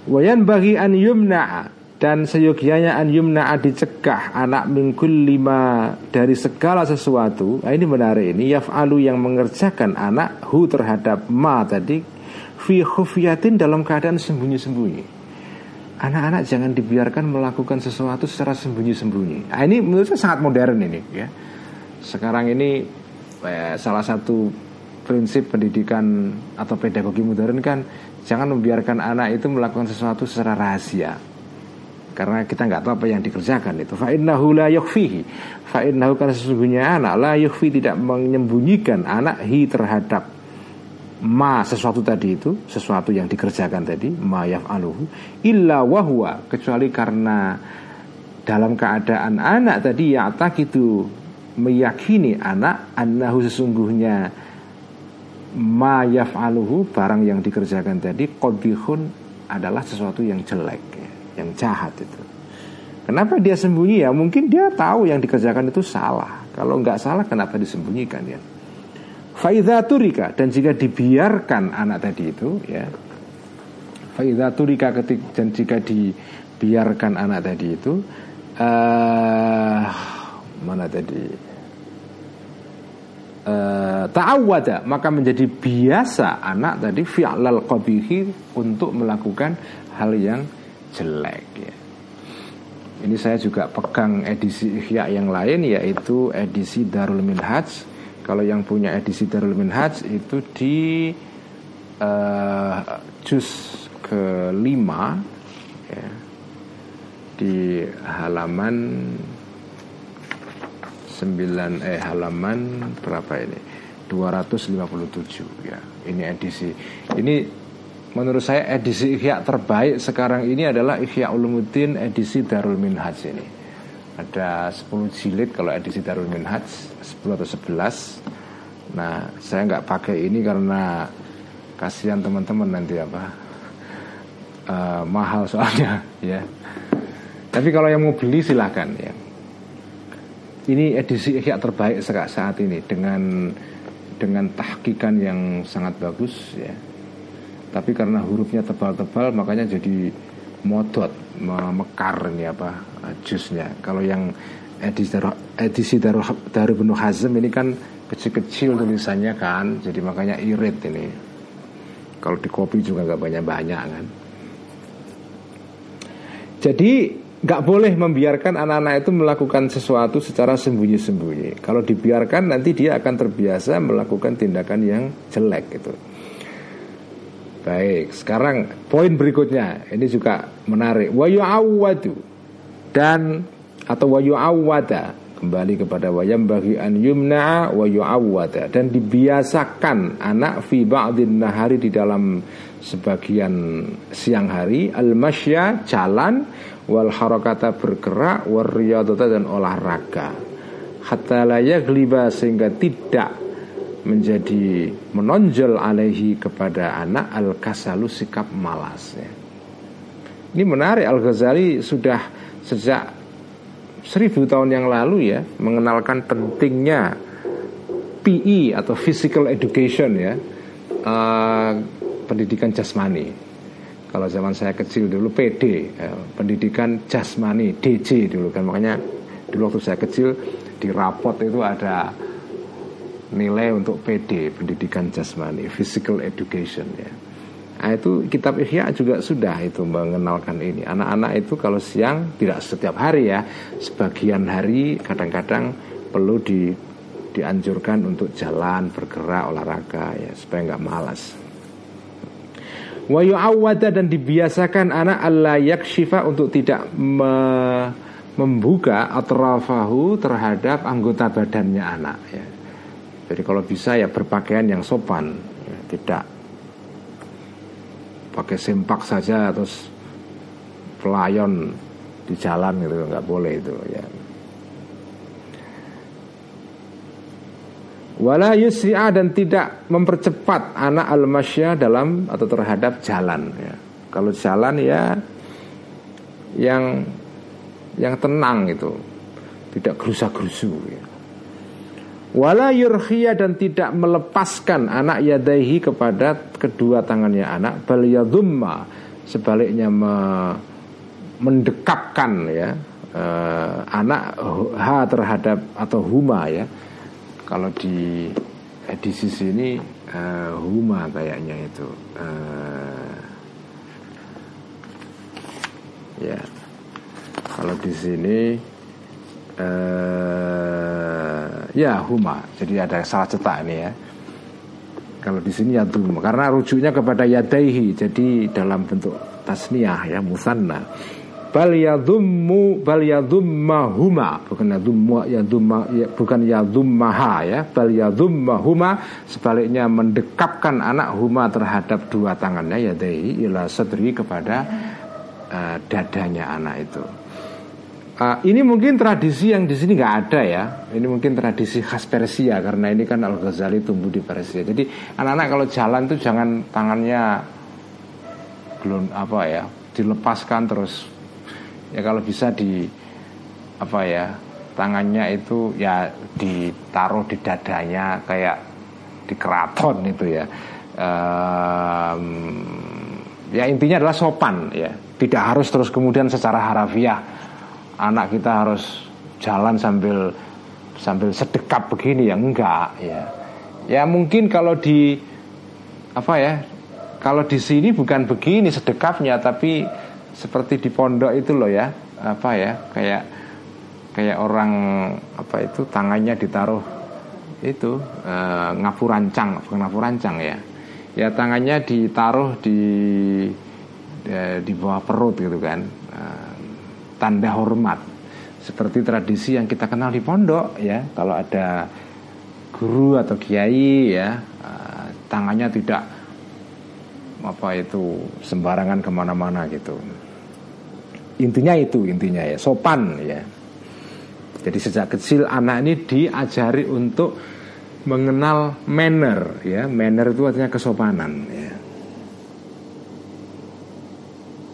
Wayan bagi an yumna dan seyogianya an yumna dicegah anak mingkul lima dari segala sesuatu. Nah, ini menarik ini yaf'alu yang mengerjakan anak hu terhadap ma tadi fi khufiyatin dalam keadaan sembunyi-sembunyi. Anak-anak jangan dibiarkan melakukan sesuatu secara sembunyi-sembunyi. Nah, ini menurut saya sangat modern ini ya. Sekarang ini eh, salah satu prinsip pendidikan atau pedagogi modern kan jangan membiarkan anak itu melakukan sesuatu secara rahasia. Karena kita nggak tahu apa yang dikerjakan itu. Fa innahu la yukhfihi. Fa innahu karena sesungguhnya anak la yukhfi tidak menyembunyikan anak hi terhadap ma sesuatu tadi itu sesuatu yang dikerjakan tadi ma yaf'aluhu illa wahwa kecuali karena dalam keadaan anak tadi ya itu meyakini anak annahu sesungguhnya ma yaf'aluhu barang yang dikerjakan tadi qabihun adalah sesuatu yang jelek ya, yang jahat itu. Kenapa dia sembunyi? Ya mungkin dia tahu yang dikerjakan itu salah. Kalau nggak salah kenapa disembunyikan ya? Faidha turika dan jika dibiarkan anak tadi itu ya Faidha turika ketik dan jika dibiarkan anak tadi itu uh, mana tadi uh, ta'awwada maka menjadi biasa anak tadi fi'lal qabihi untuk melakukan hal yang jelek ya. Ini saya juga pegang edisi Ihya yang lain yaitu edisi Darul Minhaj kalau yang punya edisi Darul Minhaj itu di uh, juz kelima ya, di halaman 9 eh halaman berapa ini? 257 ya. Ini edisi. Ini menurut saya edisi Ihya terbaik sekarang ini adalah Ihya Ulumuddin edisi Darul Minhaj ini. Ada 10 jilid kalau edisi Darul Minhaj 10 atau 11 Nah saya nggak pakai ini karena Kasihan teman-teman nanti apa uh, Mahal soalnya ya. Tapi kalau yang mau beli silahkan ya Ini edisi Ihya terbaik saat ini Dengan dengan tahkikan yang sangat bagus ya tapi karena hurufnya tebal-tebal makanya jadi modot mekar ini apa jusnya. Kalau yang edisi Daru, edisi Daru, Daru Benu Hazm ini kan kecil-kecil tulisannya kan, jadi makanya irit ini. Kalau di kopi juga nggak banyak-banyak kan. Jadi nggak boleh membiarkan anak-anak itu melakukan sesuatu secara sembunyi-sembunyi. Kalau dibiarkan nanti dia akan terbiasa melakukan tindakan yang jelek itu. Baik, sekarang poin berikutnya ini juga menarik. Wa yu'awwadu dan atau wa yu'awwada kembali kepada wayam bagi an yumna wa dan dibiasakan anak fi ba'din nahari di dalam sebagian siang hari al masya jalan wal harakata bergerak war dan olahraga hatta la yagliba sehingga tidak menjadi menonjol alaihi kepada anak al kasalu sikap malas ya. Ini menarik Al Ghazali sudah sejak seribu tahun yang lalu ya mengenalkan pentingnya PE atau physical education ya uh, pendidikan jasmani. Kalau zaman saya kecil dulu PD ya, pendidikan jasmani DC dulu kan. Makanya dulu waktu saya kecil di rapot itu ada nilai untuk PD pendidikan jasmani physical education ya. Nah, itu kitab Ihya juga sudah itu mengenalkan ini. Anak-anak itu kalau siang tidak setiap hari ya. Sebagian hari kadang-kadang perlu di dianjurkan untuk jalan bergerak olahraga ya supaya nggak malas wa yu'awwada dan dibiasakan anak Allah yakshifa untuk tidak me membuka atrafahu terhadap anggota badannya anak ya jadi kalau bisa ya berpakaian yang sopan, ya, tidak pakai sempak saja terus pelayon di jalan gitu nggak boleh itu ya. Wala yusri'a dan tidak mempercepat anak al-masya dalam atau terhadap jalan ya. Kalau jalan ya yang yang tenang itu, tidak gerusa-gerusu ya. Wala yurkhia dan tidak melepaskan anak yadaihi kepada kedua tangannya anak bal yadhumma sebaliknya me, mendekapkan ya uh, anak ha terhadap atau huma ya kalau di edisi sini uh, huma kayaknya itu uh, ya kalau di sini uh, ya huma. Jadi ada salah cetak ini ya. Kalau di sini yadum karena rujuknya kepada yadaihi jadi dalam bentuk tasniah ya musanna. Bal yadummu bal yadummahuma bukan yadummu yadumma ya, bukan yadummaha ya bal yadummahuma sebaliknya mendekapkan anak huma terhadap dua tangannya yadaihi ila sadri kepada uh, dadanya anak itu. Uh, ini mungkin tradisi yang di sini nggak ada ya. Ini mungkin tradisi khas Persia karena ini kan Al Ghazali tumbuh di Persia. Jadi anak-anak kalau jalan tuh jangan tangannya belum apa ya dilepaskan terus ya kalau bisa di apa ya tangannya itu ya ditaruh di dadanya kayak di keraton itu ya. Um, ya intinya adalah sopan ya. Tidak harus terus kemudian secara harafiah anak kita harus jalan sambil sambil sedekap begini ya enggak ya ya mungkin kalau di apa ya kalau di sini bukan begini sedekapnya tapi seperti di pondok itu loh ya apa ya kayak kayak orang apa itu tangannya ditaruh itu e, ngapurancang bukan ngapurancang ya. Ya tangannya ditaruh di e, di bawah perut gitu kan e, tanda hormat. Seperti tradisi yang kita kenal di pondok ya kalau ada guru atau kiai ya uh, tangannya tidak apa itu sembarangan ke mana-mana gitu intinya itu intinya ya sopan ya. Jadi sejak kecil anak ini diajari untuk mengenal manner ya. Manner itu artinya kesopanan ya.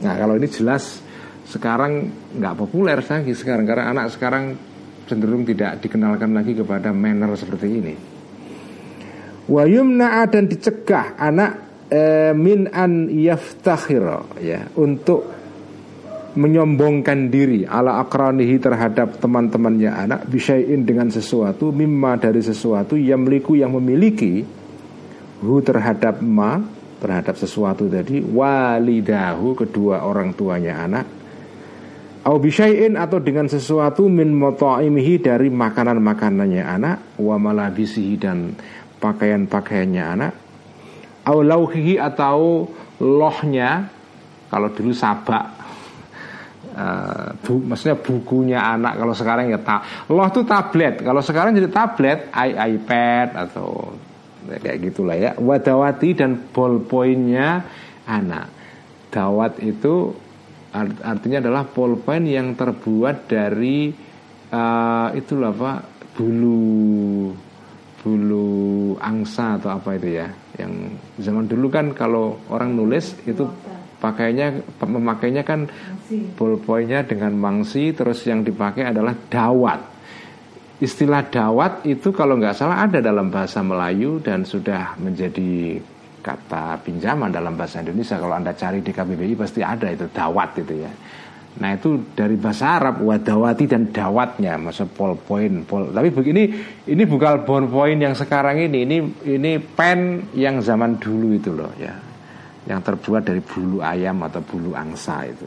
Nah kalau ini jelas sekarang nggak populer lagi sekarang karena anak sekarang cenderung tidak dikenalkan lagi kepada manner seperti ini. Wayumna dan dicegah anak e, min an yaftakhir ya untuk menyombongkan diri ala akranihi terhadap teman-temannya anak bisain dengan sesuatu mimma dari sesuatu yang meliku yang memiliki hu terhadap ma terhadap sesuatu tadi walidahu kedua orang tuanya anak. Au bisyai'in atau dengan sesuatu min mota'imihi dari makanan-makanannya anak wa malabisihi dan pakaian-pakaiannya anak. Au lauhihi atau lohnya kalau dulu sabak uh, bu, maksudnya bukunya anak kalau sekarang ya tak loh itu tablet. Kalau sekarang jadi tablet i iPad atau kayak gitulah ya. Wadawati dan ballpointnya anak. Dawat itu artinya adalah polpen yang terbuat dari uh, itulah pak bulu bulu angsa atau apa itu ya yang zaman dulu kan kalau orang nulis itu pakainya memakainya kan polpoinnya dengan mangsi terus yang dipakai adalah dawat. Istilah dawat itu kalau nggak salah ada dalam bahasa Melayu dan sudah menjadi kata pinjaman dalam bahasa Indonesia. Kalau anda cari di KBBI pasti ada itu dawat itu ya. Nah itu dari bahasa Arab wadawati dan dawatnya maksud point pol tapi begini ini bukan point yang sekarang ini ini ini pen yang zaman dulu itu loh ya yang terbuat dari bulu ayam atau bulu angsa itu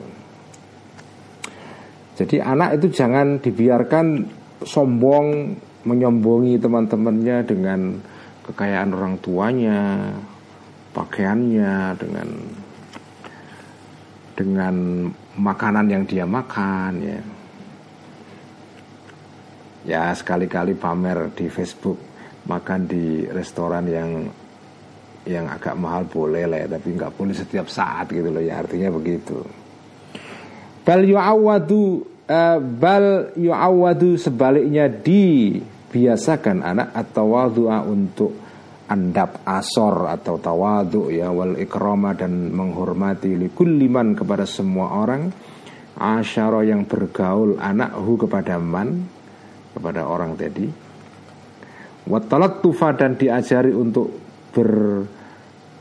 jadi anak itu jangan dibiarkan sombong menyombongi teman-temannya dengan kekayaan orang tuanya pakaiannya, dengan dengan makanan yang dia makan ya. Ya sekali-kali pamer di Facebook makan di restoran yang yang agak mahal boleh lah ya, tapi nggak boleh setiap saat gitu loh ya artinya begitu. Bal yu'awadu uh, bal yu'awadu sebaliknya dibiasakan anak atau wadua untuk andap asor atau tawadu ya wal ikrama dan menghormati likulliman kepada semua orang asyara yang bergaul anakhu kepada man kepada orang tadi watalat tufa dan diajari untuk ber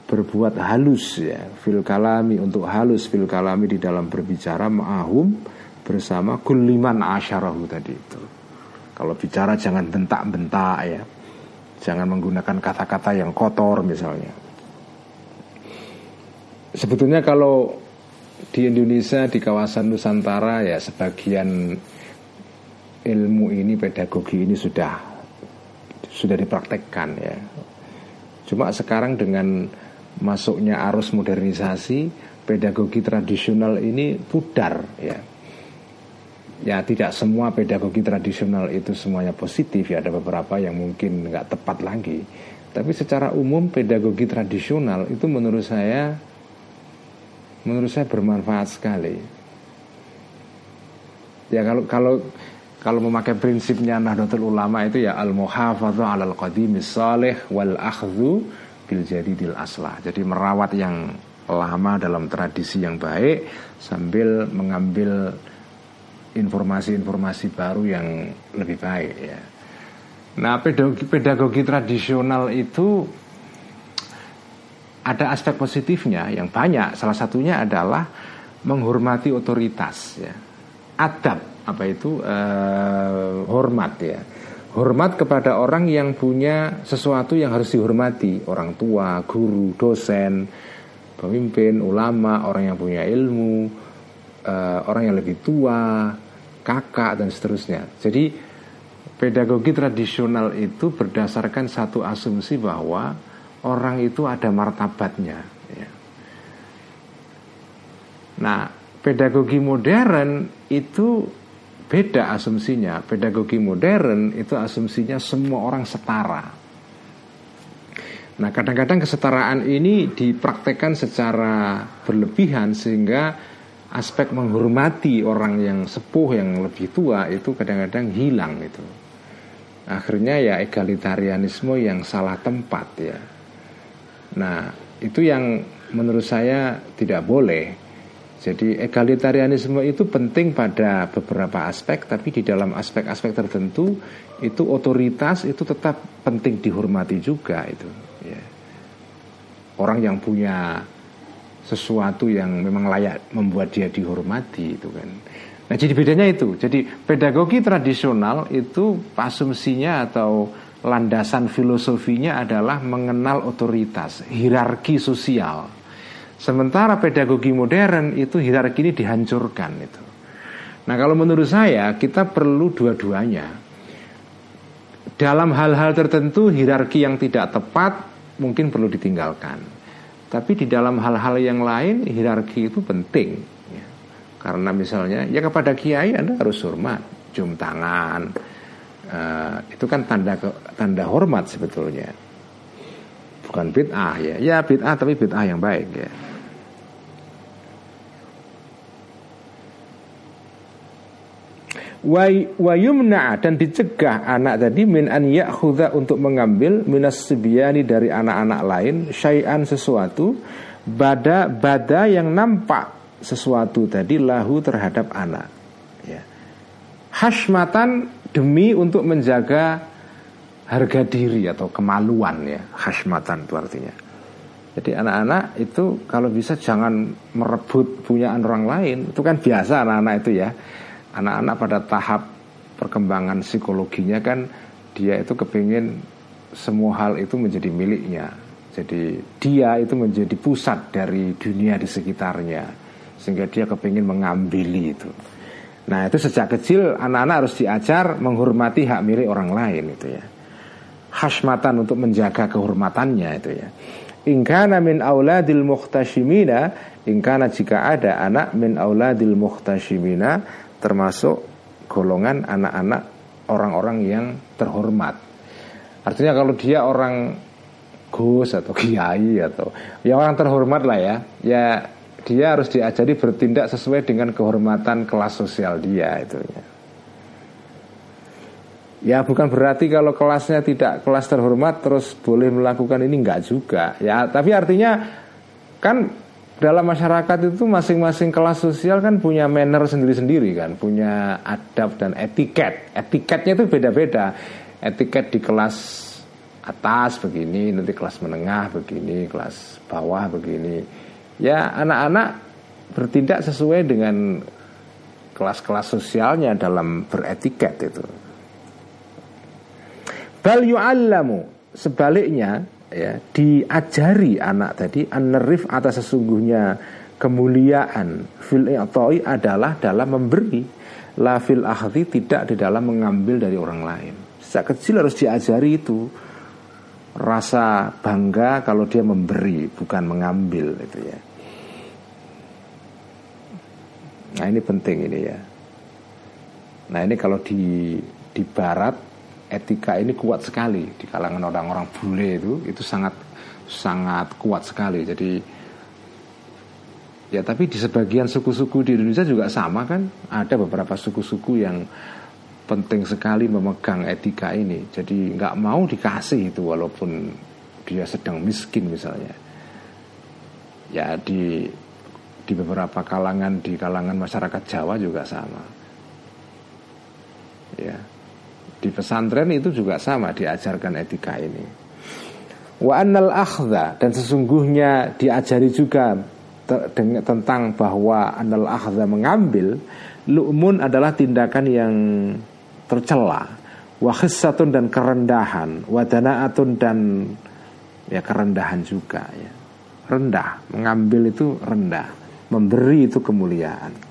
berbuat halus ya fil kalami untuk halus fil kalami di dalam berbicara ma'ahum bersama kulliman asyarahu tadi itu kalau bicara jangan bentak-bentak ya Jangan menggunakan kata-kata yang kotor misalnya. Sebetulnya kalau di Indonesia di kawasan Nusantara ya sebagian ilmu ini pedagogi ini sudah sudah dipraktekkan ya. Cuma sekarang dengan masuknya arus modernisasi, pedagogi tradisional ini pudar ya. Ya tidak semua pedagogi tradisional itu semuanya positif ya ada beberapa yang mungkin nggak tepat lagi. Tapi secara umum pedagogi tradisional itu menurut saya menurut saya bermanfaat sekali. Ya kalau kalau kalau memakai prinsipnya Nahdlatul Ulama itu ya al muhafadhu 'alal qadimis salih wal akhdhu bil jadidil aslah. Jadi merawat yang lama dalam tradisi yang baik sambil mengambil informasi-informasi baru yang lebih baik ya. Nah, pedagogi, pedagogi tradisional itu ada aspek positifnya yang banyak. Salah satunya adalah menghormati otoritas ya. Adab apa itu eh, hormat ya. Hormat kepada orang yang punya sesuatu yang harus dihormati, orang tua, guru, dosen, pemimpin, ulama, orang yang punya ilmu, uh, orang yang lebih tua, kakak dan seterusnya. Jadi pedagogi tradisional itu berdasarkan satu asumsi bahwa orang itu ada martabatnya. Ya. Nah, pedagogi modern itu beda asumsinya. Pedagogi modern itu asumsinya semua orang setara. Nah kadang-kadang kesetaraan ini dipraktekkan secara berlebihan sehingga aspek menghormati orang yang sepuh yang lebih tua itu kadang-kadang hilang itu. Akhirnya ya egalitarianisme yang salah tempat ya. Nah itu yang menurut saya tidak boleh. Jadi egalitarianisme itu penting pada beberapa aspek, tapi di dalam aspek-aspek tertentu itu otoritas itu tetap penting dihormati juga itu orang yang punya sesuatu yang memang layak membuat dia dihormati itu kan. Nah jadi bedanya itu. Jadi pedagogi tradisional itu asumsinya atau landasan filosofinya adalah mengenal otoritas, hierarki sosial. Sementara pedagogi modern itu hierarki ini dihancurkan itu. Nah kalau menurut saya kita perlu dua-duanya. Dalam hal-hal tertentu hierarki yang tidak tepat mungkin perlu ditinggalkan. Tapi di dalam hal-hal yang lain hierarki itu penting. Ya. Karena misalnya ya kepada kiai Anda harus hormat, cium tangan. Uh, itu kan tanda tanda hormat sebetulnya. Bukan bid'ah ya. Ya bid'ah tapi bid'ah yang baik ya. wa dan dicegah anak tadi min an ya'khudha untuk mengambil minas sibyani dari anak-anak lain syai'an sesuatu bada bada yang nampak sesuatu tadi lahu terhadap anak ya. hasmatan demi untuk menjaga harga diri atau kemaluan ya hasmatan itu artinya jadi anak-anak itu kalau bisa jangan merebut punyaan orang lain itu kan biasa anak-anak itu ya anak-anak pada tahap perkembangan psikologinya kan dia itu kepingin semua hal itu menjadi miliknya. Jadi dia itu menjadi pusat dari dunia di sekitarnya sehingga dia kepingin mengambil itu. Nah itu sejak kecil anak-anak harus diajar menghormati hak milik orang lain itu ya. Hasmatan untuk menjaga kehormatannya itu ya. Ingkana min auladil muhtashimina Ingkana jika ada anak min auladil muhtashimina termasuk golongan anak-anak orang-orang yang terhormat. Artinya kalau dia orang gus atau kiai atau ya orang terhormat lah ya, ya dia harus diajari bertindak sesuai dengan kehormatan kelas sosial dia itu ya. Ya bukan berarti kalau kelasnya tidak kelas terhormat terus boleh melakukan ini enggak juga. Ya tapi artinya kan dalam masyarakat itu masing-masing kelas sosial kan punya manner sendiri-sendiri kan, punya adab dan etiket. Etiketnya itu beda-beda. Etiket di kelas atas begini, nanti kelas menengah begini, kelas bawah begini. Ya anak-anak bertindak sesuai dengan kelas-kelas sosialnya dalam beretiket itu. Bal yu'allamu. Sebaliknya ya diajari anak tadi anerif atas sesungguhnya kemuliaan fil i'ta'i adalah dalam memberi. La fil akhdi tidak di dalam mengambil dari orang lain. Sejak kecil harus diajari itu. Rasa bangga kalau dia memberi bukan mengambil itu ya. Nah ini penting ini ya. Nah ini kalau di di barat etika ini kuat sekali. Di kalangan orang-orang bule itu itu sangat sangat kuat sekali. Jadi Ya tapi di sebagian suku-suku di Indonesia juga sama kan? Ada beberapa suku-suku yang penting sekali memegang etika ini. Jadi nggak mau dikasih itu walaupun dia sedang miskin misalnya. Ya di di beberapa kalangan di kalangan masyarakat Jawa juga sama. Ya di pesantren itu juga sama diajarkan etika ini. Wa annal akhdha dan sesungguhnya diajari juga tentang bahwa anal akhza mengambil lu'mun adalah tindakan yang tercela wa dan kerendahan wadana'atun dan ya kerendahan juga ya. Rendah mengambil itu rendah memberi itu kemuliaan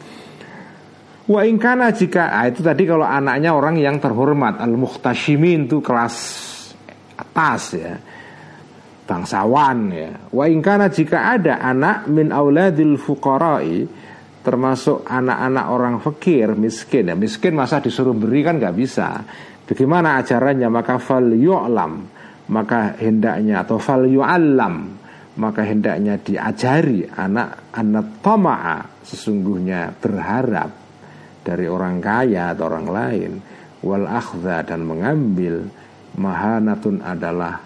wa ingkana jika ah, itu tadi kalau anaknya orang yang terhormat al muhtashimin itu kelas atas ya bangsawan ya. Wa ingkana jika ada anak min auladil fuqara'i termasuk anak-anak orang fakir, miskin ya. Miskin masa disuruh beri kan nggak bisa. Bagaimana ajarannya? Maka fal yu'lam maka hendaknya atau fal yu'allam maka hendaknya diajari anak anak toma'a sesungguhnya berharap dari orang kaya atau orang lain wal akhdha dan mengambil mahanatun adalah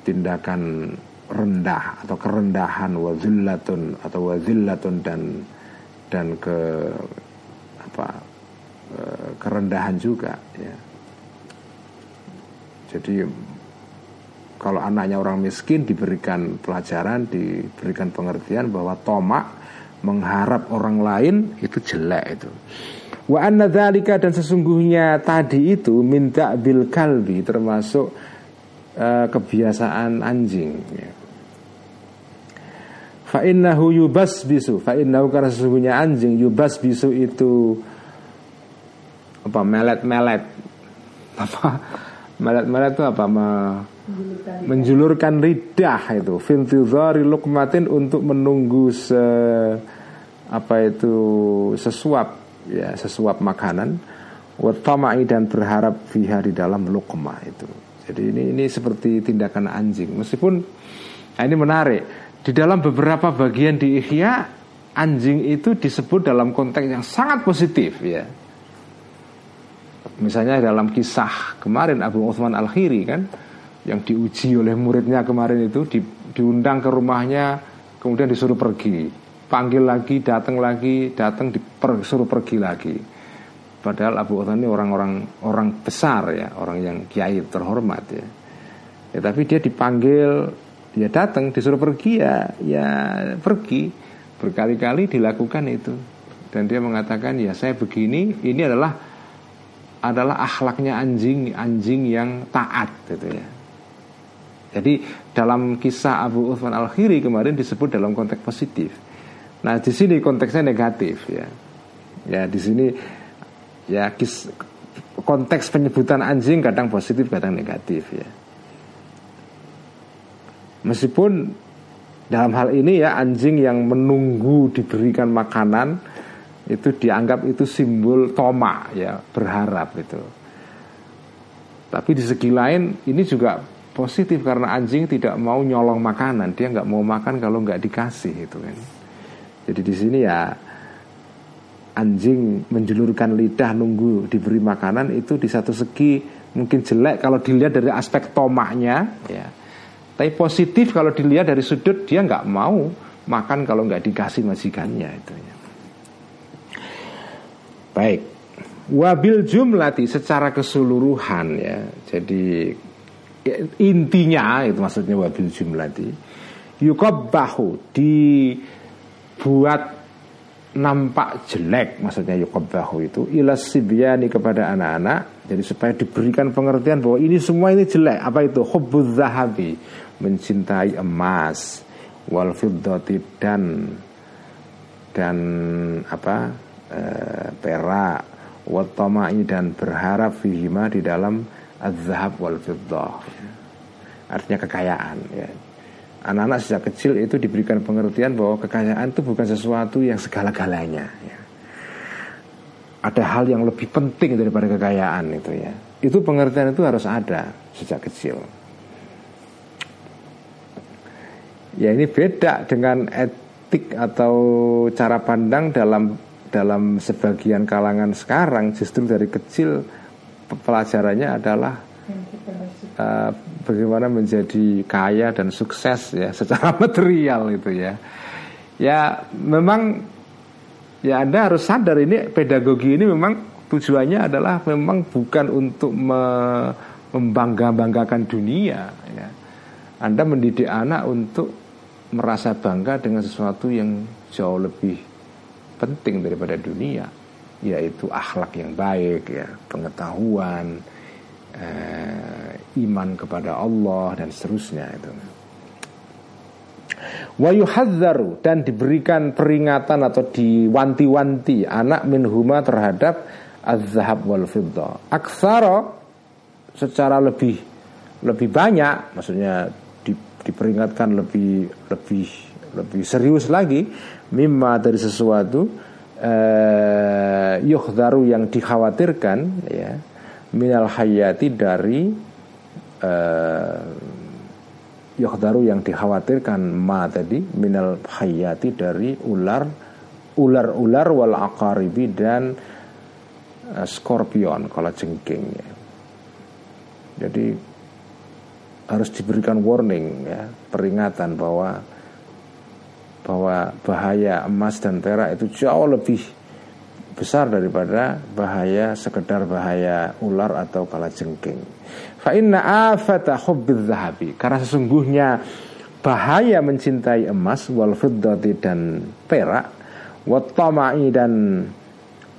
tindakan rendah atau kerendahan wazillatun atau wazillatun dan dan ke apa e, kerendahan juga ya. Jadi kalau anaknya orang miskin diberikan pelajaran, diberikan pengertian bahwa tomak mengharap orang lain itu jelek itu. Wa anna dan sesungguhnya tadi itu minta bil kalbi termasuk uh, kebiasaan anjing ya. Fa innahu yubas bisu Fa innahu karena sesungguhnya anjing Yubas bisu itu Apa melet-melet. Apa? Melet-melet itu apa? Me, Menjulurkan lidah itu. Fintizari lukmatin untuk menunggu se, Apa itu Sesuap ya Sesuap makanan Watama'i dan berharap Fiha di dalam lukma itu jadi ini ini seperti tindakan anjing. Meskipun nah ini menarik. Di dalam beberapa bagian di Ihya anjing itu disebut dalam konteks yang sangat positif ya. Misalnya dalam kisah kemarin Abu Uthman Al-Khiri kan yang diuji oleh muridnya kemarin itu di, diundang ke rumahnya kemudian disuruh pergi panggil lagi datang lagi datang disuruh pergi lagi Padahal Abu Uthman ini orang-orang orang besar ya, orang yang kiai terhormat ya. Ya tapi dia dipanggil, dia datang, disuruh pergi ya, ya pergi. Berkali-kali dilakukan itu. Dan dia mengatakan ya saya begini, ini adalah adalah akhlaknya anjing, anjing yang taat gitu ya. Jadi dalam kisah Abu Uthman Al Khiri kemarin disebut dalam konteks positif. Nah di sini konteksnya negatif ya. Ya di sini ya kis, konteks penyebutan anjing kadang positif kadang negatif ya. Meskipun dalam hal ini ya anjing yang menunggu diberikan makanan itu dianggap itu simbol toma ya berharap itu tapi di segi lain ini juga positif karena anjing tidak mau nyolong makanan. Dia nggak mau makan kalau nggak dikasih itu kan jadi di sini ya anjing menjulurkan lidah nunggu diberi makanan itu di satu segi mungkin jelek kalau dilihat dari aspek tomahnya. Ya. Tapi positif kalau dilihat dari sudut dia nggak mau makan kalau nggak dikasih majikannya itu ya. baik. Wabil jumlati secara keseluruhan ya. Jadi ya, intinya itu maksudnya wabil jumlati. Yukabahu dibuat nampak jelek maksudnya yukabahu itu ilas sibyani kepada anak-anak jadi supaya diberikan pengertian bahwa ini semua ini jelek apa itu hubbuz zahabi mencintai emas wal fiddati dan dan apa e, perak watamai dan berharap fihima di dalam az-zahab wal fiddah. Artinya kekayaan ya. Anak-anak sejak kecil itu diberikan pengertian bahwa kekayaan itu bukan sesuatu yang segala-galanya ya. Ada hal yang lebih penting daripada kekayaan itu ya. Itu pengertian itu harus ada sejak kecil. Ya ini beda dengan etik atau cara pandang dalam dalam sebagian kalangan sekarang justru dari kecil pelajarannya adalah uh, bagaimana menjadi kaya dan sukses ya secara material itu ya. Ya memang ya Anda harus sadar ini pedagogi ini memang tujuannya adalah memang bukan untuk me membangga-banggakan dunia ya. Anda mendidik anak untuk merasa bangga dengan sesuatu yang jauh lebih penting daripada dunia yaitu akhlak yang baik ya pengetahuan eh, iman kepada Allah dan seterusnya itu. Wa yuhadzaru dan diberikan peringatan atau diwanti-wanti anak minhuma terhadap az-zahab wal fiddah aksara secara lebih lebih banyak maksudnya di, diperingatkan lebih lebih lebih serius lagi mimma dari sesuatu uh, yuhdaru yang dikhawatirkan ya minal hayati dari uh, yuhdaru yang dikhawatirkan ma tadi minal hayati dari ular ular-ular wal akaribi dan uh, skorpion kalau jengking ya. Jadi harus diberikan warning ya, peringatan bahwa bahwa bahaya emas dan perak itu jauh lebih besar daripada bahaya sekedar bahaya ular atau kalajengking. Fa inna afata hubbil zahabi. Karena sesungguhnya bahaya mencintai emas wal fiddati dan perak wa dan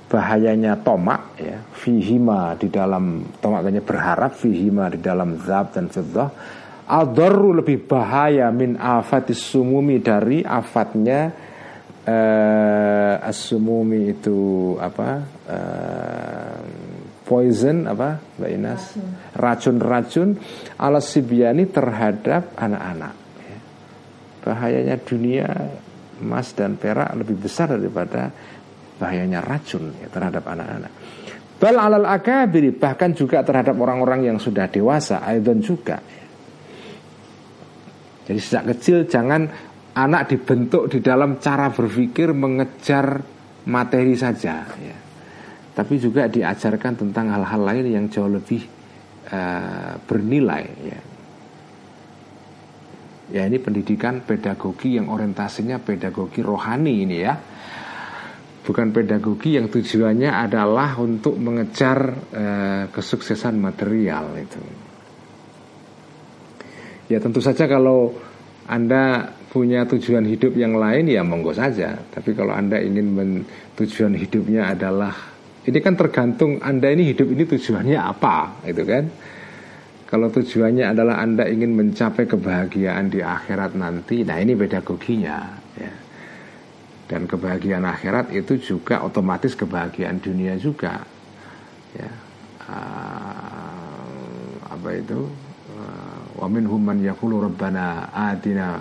bahayanya tomak ya fihima di dalam tomak berharap fihima di dalam zab dan fiddah Adarru lebih bahaya min afatis sumumi dari afatnya uh, as-sumumi itu apa uh, poison apa Mbak Inas racun-racun ala sibiani terhadap anak-anak ya. bahayanya dunia emas dan perak lebih besar daripada bahayanya racun ya, terhadap anak-anak bal alal akabiri bahkan juga terhadap orang-orang yang sudah dewasa aidan juga ya. Jadi sejak kecil jangan anak dibentuk di dalam cara berpikir mengejar materi saja ya. Tapi juga diajarkan tentang hal-hal lain yang jauh lebih uh, bernilai ya. Ya ini pendidikan pedagogi yang orientasinya pedagogi rohani ini ya Bukan pedagogi yang tujuannya adalah untuk mengejar uh, kesuksesan material itu Ya tentu saja kalau Anda punya tujuan hidup yang lain ya monggo saja. Tapi kalau Anda ingin men, tujuan hidupnya adalah ini kan tergantung Anda ini hidup ini tujuannya apa, itu kan? Kalau tujuannya adalah Anda ingin mencapai kebahagiaan di akhirat nanti, nah ini pedagoginya, ya. Dan kebahagiaan akhirat itu juga otomatis kebahagiaan dunia juga, ya. Uh, apa itu? wa minhum man yaqulu rabbana atina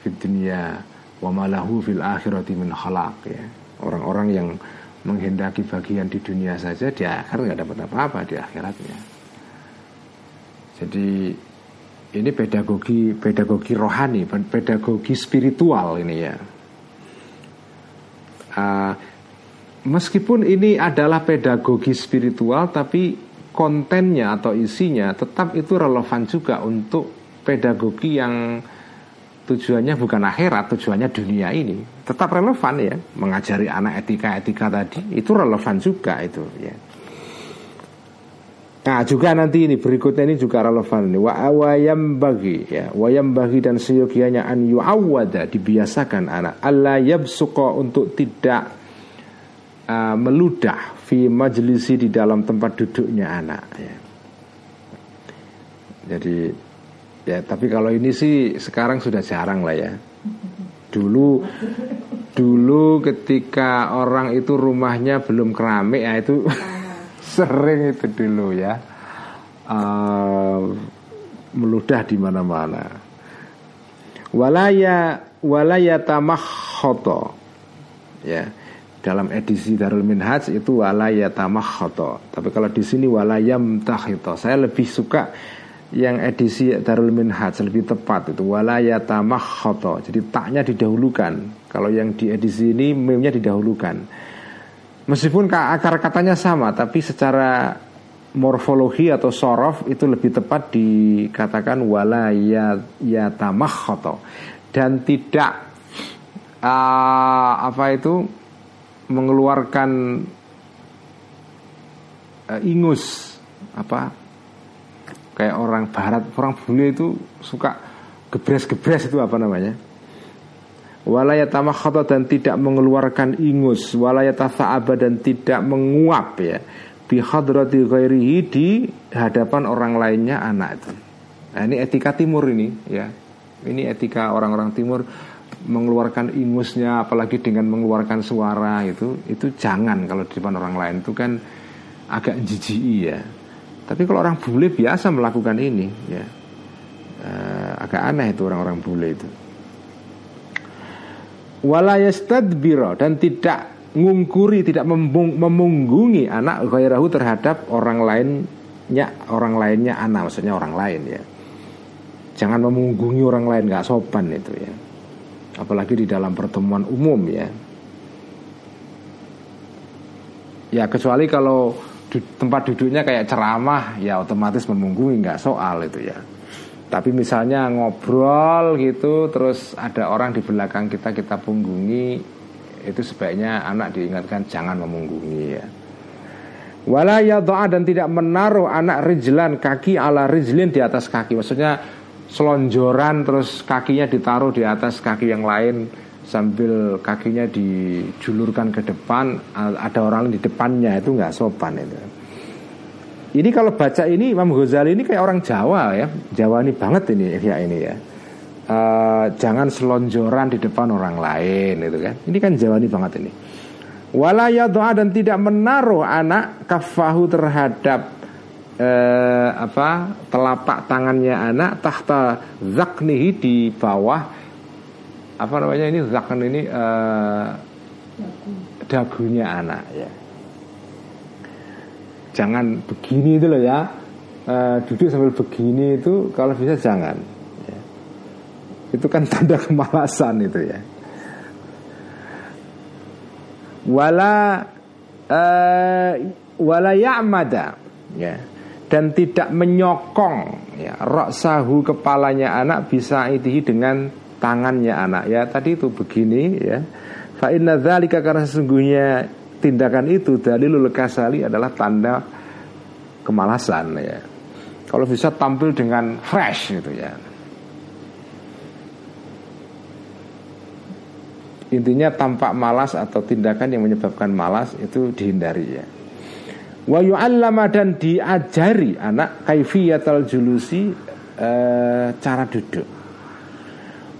fid dunya wa ma fil akhirati min khalaq ya. Orang-orang yang menghendaki bagian di dunia saja di akhirat nggak dapat apa-apa di akhiratnya. Jadi ini pedagogi pedagogi rohani, pedagogi spiritual ini ya. Uh, meskipun ini adalah pedagogi spiritual, tapi kontennya atau isinya tetap itu relevan juga untuk pedagogi yang tujuannya bukan akhirat, tujuannya dunia ini. Tetap relevan ya, mengajari anak etika-etika tadi itu relevan juga itu ya. Nah juga nanti ini berikutnya ini juga relevan ini wa awayam bagi ya wayam bagi dan seyogianya an yuawada dibiasakan anak Allah yabsuqa untuk tidak uh, meludah fi majlisi di dalam tempat duduknya anak ya. Jadi ya tapi kalau ini sih sekarang sudah jarang lah ya. Dulu dulu ketika orang itu rumahnya belum keramik ya itu sering itu dulu ya. uh, meludah di mana-mana. Walaya walaya tamakhoto ya dalam edisi Darul Minhaj itu walaya tamakhoto tapi kalau di sini walayam tahito saya lebih suka yang edisi Darul Minhaj lebih tepat itu walaya tamakhoto jadi taknya didahulukan. Kalau yang di edisi ini memnya didahulukan. Meskipun akar katanya sama tapi secara morfologi atau sorof itu lebih tepat dikatakan walaya tamakhoto dan tidak uh, apa itu mengeluarkan uh, ingus apa kayak orang barat orang bule itu suka gebres-gebres itu apa namanya? Walayata makhata dan tidak mengeluarkan ingus. Walayata sa'aba dan tidak menguap ya. Bihadrati ghairihi di hadapan orang lainnya anak itu. Nah, ini etika timur ini ya. Ini etika orang-orang timur. Mengeluarkan ingusnya apalagi dengan mengeluarkan suara itu itu jangan kalau di depan orang lain. Itu kan agak jijik ya tapi kalau orang bule biasa melakukan ini ya uh, agak aneh itu orang-orang bule itu. Walayastadbiro dan tidak ngungkuri, tidak memunggungi anak gairahu terhadap orang lainnya, orang lainnya anak, maksudnya orang lain ya. Jangan memunggungi orang lain nggak sopan itu ya. Apalagi di dalam pertemuan umum ya. Ya kecuali kalau tempat duduknya kayak ceramah ya otomatis memunggungi nggak soal itu ya. Tapi misalnya ngobrol gitu terus ada orang di belakang kita kita punggungi itu sebaiknya anak diingatkan jangan memunggungi ya. Wala doa dan tidak menaruh anak rijlan kaki ala rijlin di atas kaki. Maksudnya selonjoran terus kakinya ditaruh di atas kaki yang lain sambil kakinya dijulurkan ke depan ada orang di depannya itu nggak sopan itu. Ini kalau baca ini Imam Ghazali ini kayak orang Jawa ya Jawa ini banget ini ya ini ya. Uh, jangan selonjoran di depan orang lain itu kan. Ini kan Jawa ini banget ini. Walaya doa dan tidak menaruh anak kafahu terhadap uh, apa telapak tangannya anak tahta zaknihi di bawah apa namanya ini? Zakon ini uh, dagunya anak ya. Jangan begini itu loh ya. Uh, duduk sambil begini itu kalau bisa jangan ya. itu kan tanda kemalasan itu ya. Wala uh, wala ya'mada ya. Dan tidak menyokong ya. Roksahu kepalanya anak bisa itu dengan tangannya anak. Ya tadi itu begini ya. Fa inna dzalika karena sesungguhnya tindakan itu dalilul kasali adalah tanda kemalasan ya. Kalau bisa tampil dengan fresh gitu ya. Intinya tampak malas atau tindakan yang menyebabkan malas itu dihindari ya. Wa yu'allama dan diajari anak kaifiyatal julusi e, cara duduk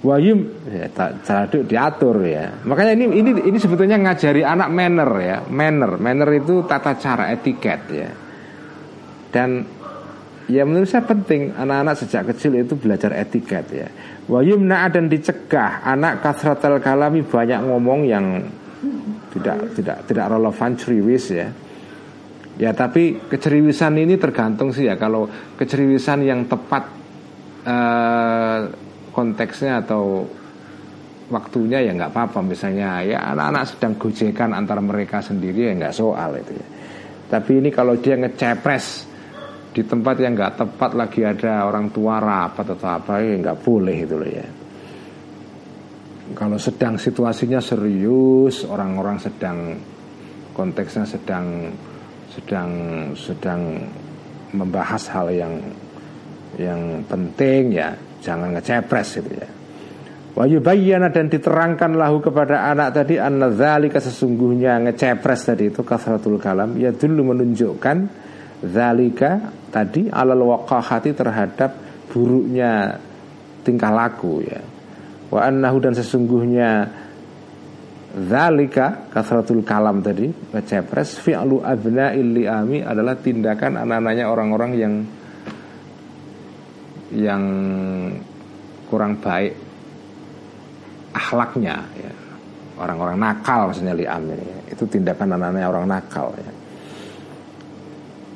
Wahyu ya, cara diatur ya. Makanya ini ini ini sebetulnya ngajari anak manner ya, manner. Manner itu tata cara etiket ya. Dan ya menurut saya penting anak-anak sejak kecil itu belajar etiket ya. Wayumna dan dicegah anak kasratal kalami banyak ngomong yang tidak tidak tidak relevan ceriwis ya. Ya tapi keceriwisan ini tergantung sih ya. Kalau keceriwisan yang tepat uh, konteksnya atau waktunya ya nggak apa-apa. Misalnya ya anak-anak sedang gojekan antara mereka sendiri ya nggak soal itu ya. Tapi ini kalau dia ngecepres di tempat yang nggak tepat lagi ada orang tua rapat atau apa ya nggak boleh itu loh ya. Kalau sedang situasinya serius orang-orang sedang konteksnya sedang sedang sedang membahas hal yang yang penting ya Jangan ngecepres gitu ya. Wa yubayyana dan diterangkan lahu kepada anak tadi Anna dzalika sesungguhnya ngecepres tadi itu kasratul kalam Ya dulu menunjukkan Zalika tadi alal waqahati terhadap buruknya tingkah laku ya. Wa annahu dan sesungguhnya Zalika kasratul kalam tadi Ngecepres fi'lu abna li'ami adalah tindakan anak-anaknya orang-orang yang yang kurang baik akhlaknya ya. orang-orang nakal maksudnya liam ini ya. itu tindakan anak-anak orang nakal ya.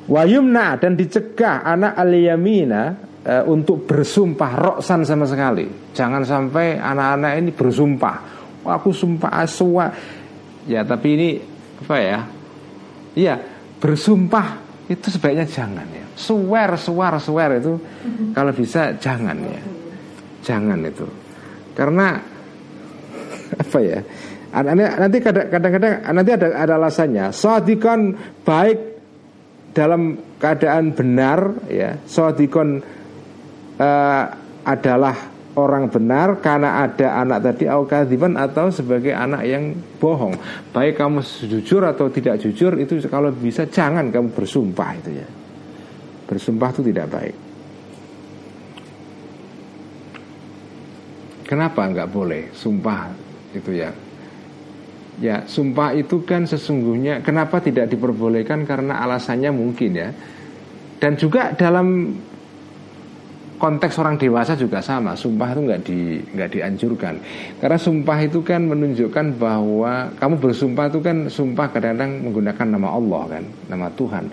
Wayumna dan dicegah anak aliyamina e, untuk bersumpah roksan sama sekali. Jangan sampai anak-anak ini bersumpah. Wah, aku sumpah aswa. Ya, tapi ini apa ya? Iya, bersumpah itu sebaiknya jangan ya. Swear, swear, swear itu kalau bisa jangan ya. Jangan itu. Karena apa ya? Nanti kadang-kadang nanti ada ada alasannya. Sadikan baik dalam keadaan benar ya sodikon uh, adalah orang benar karena ada anak tadi aukadiban atau sebagai anak yang bohong baik kamu jujur atau tidak jujur itu kalau bisa jangan kamu bersumpah itu ya bersumpah itu tidak baik kenapa nggak boleh sumpah itu ya Ya, sumpah itu kan sesungguhnya kenapa tidak diperbolehkan karena alasannya mungkin ya. Dan juga dalam konteks orang dewasa juga sama, sumpah itu nggak di nggak dianjurkan. Karena sumpah itu kan menunjukkan bahwa kamu bersumpah itu kan sumpah kadang-kadang menggunakan nama Allah kan, nama Tuhan.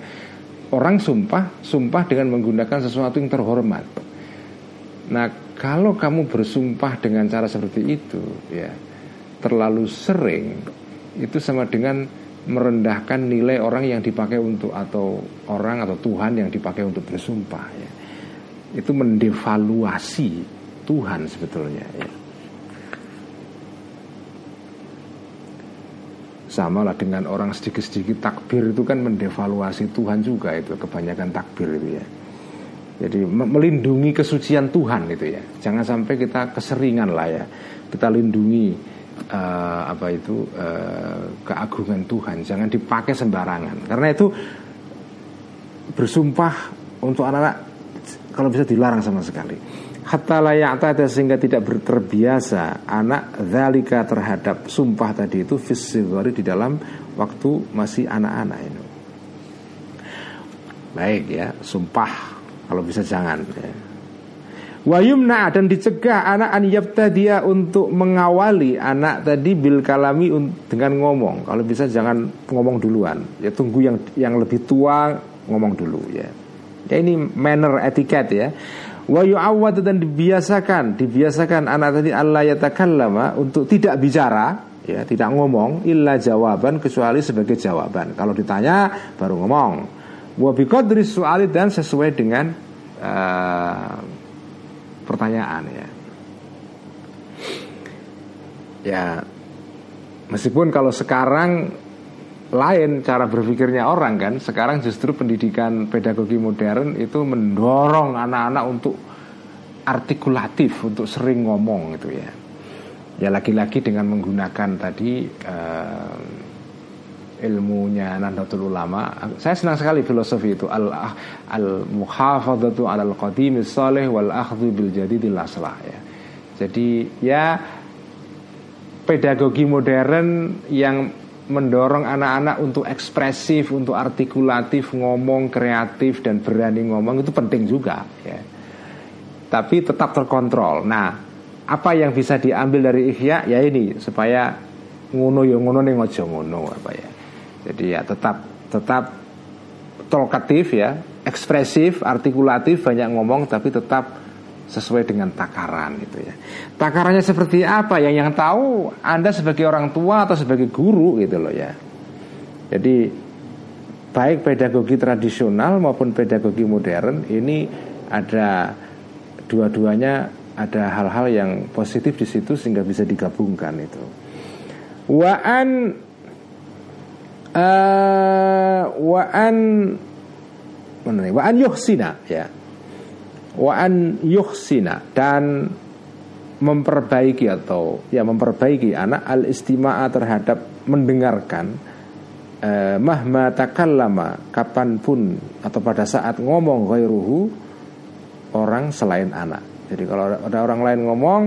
Orang sumpah, sumpah dengan menggunakan sesuatu yang terhormat. Nah, kalau kamu bersumpah dengan cara seperti itu, ya terlalu sering itu sama dengan merendahkan nilai orang yang dipakai untuk atau orang atau Tuhan yang dipakai untuk bersumpah ya. itu mendevaluasi Tuhan sebetulnya ya. Sama lah dengan orang sedikit-sedikit takbir itu kan mendevaluasi Tuhan juga itu kebanyakan takbir itu ya. Jadi melindungi kesucian Tuhan itu ya. Jangan sampai kita keseringan lah ya. Kita lindungi uh, apa itu uh, keagungan Tuhan. Jangan dipakai sembarangan. Karena itu bersumpah untuk anak-anak kalau bisa dilarang sama sekali hatta layak ada sehingga tidak terbiasa anak zalika terhadap sumpah tadi itu fisigori di dalam waktu masih anak-anak itu baik ya sumpah kalau bisa jangan ya. Wayumna dan dicegah anak an dia untuk mengawali anak tadi bil kalami dengan ngomong. Kalau bisa jangan ngomong duluan. Ya tunggu yang yang lebih tua ngomong dulu ya. Ya ini manner etiket ya. Wa dan dibiasakan, dibiasakan anak tadi Allah yatakallama untuk tidak bicara, ya, tidak ngomong illa jawaban kecuali sebagai jawaban. Kalau ditanya baru ngomong. Wa biqadri su'ali dan sesuai dengan uh, pertanyaan ya. Ya, meskipun kalau sekarang lain cara berpikirnya orang kan, sekarang justru pendidikan pedagogi modern itu mendorong anak-anak untuk artikulatif, untuk sering ngomong gitu ya. Ya lagi-lagi dengan menggunakan tadi uh, ilmunya Nahdlatul Ulama. Saya senang sekali filosofi itu al al muhafadzatu al qadim salih wal akhdhu bil jadidil aslah ya. Jadi ya pedagogi modern yang mendorong anak-anak untuk ekspresif, untuk artikulatif, ngomong kreatif dan berani ngomong itu penting juga ya. Tapi tetap terkontrol. Nah, apa yang bisa diambil dari ikhya ya ini supaya ngono ya ngono ning aja ngono apa ya. Jadi ya tetap tetap talkatif ya, ekspresif, artikulatif, banyak ngomong tapi tetap sesuai dengan takaran itu ya. Takarannya seperti apa? Yang yang tahu Anda sebagai orang tua atau sebagai guru gitu loh ya. Jadi baik pedagogi tradisional maupun pedagogi modern ini ada dua-duanya ada hal-hal yang positif di situ sehingga bisa digabungkan itu. Waan uh, wa an mana nih? Wa an yuhsina ya. Wa an yuhsina dan memperbaiki atau ya memperbaiki anak al istimaa terhadap mendengarkan eh, mahma takallama kapan pun atau pada saat ngomong ghairuhu orang selain anak. Jadi kalau ada orang lain ngomong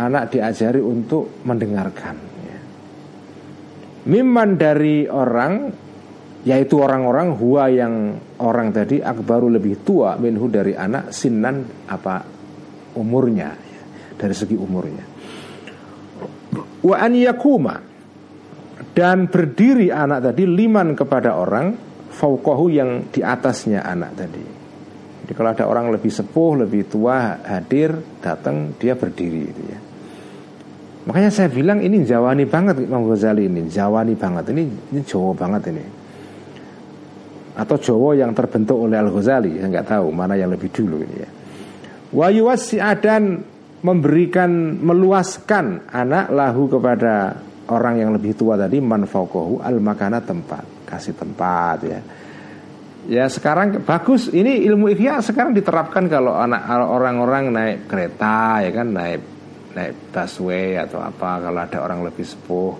anak diajari untuk mendengarkan Miman dari orang yaitu orang-orang huwa yang orang tadi akbaru lebih tua minhu dari anak sinan apa umurnya ya, dari segi umurnya. Wa an yakuma dan berdiri anak tadi liman kepada orang fauqahu yang di atasnya anak tadi. Jadi kalau ada orang lebih sepuh lebih tua hadir datang dia berdiri itu ya. Makanya saya bilang ini jawani banget Imam Ghazali ini jawani banget. Ini ini Jawa banget ini atau Jawa yang terbentuk oleh Al Ghazali saya nggak tahu mana yang lebih dulu ini ya. Wayuwasi dan memberikan meluaskan anak lahu kepada orang yang lebih tua tadi manfaukohu al makana tempat kasih tempat ya. Ya sekarang bagus ini ilmu ihya sekarang diterapkan kalau anak orang-orang naik kereta ya kan naik naik busway atau apa kalau ada orang lebih sepuh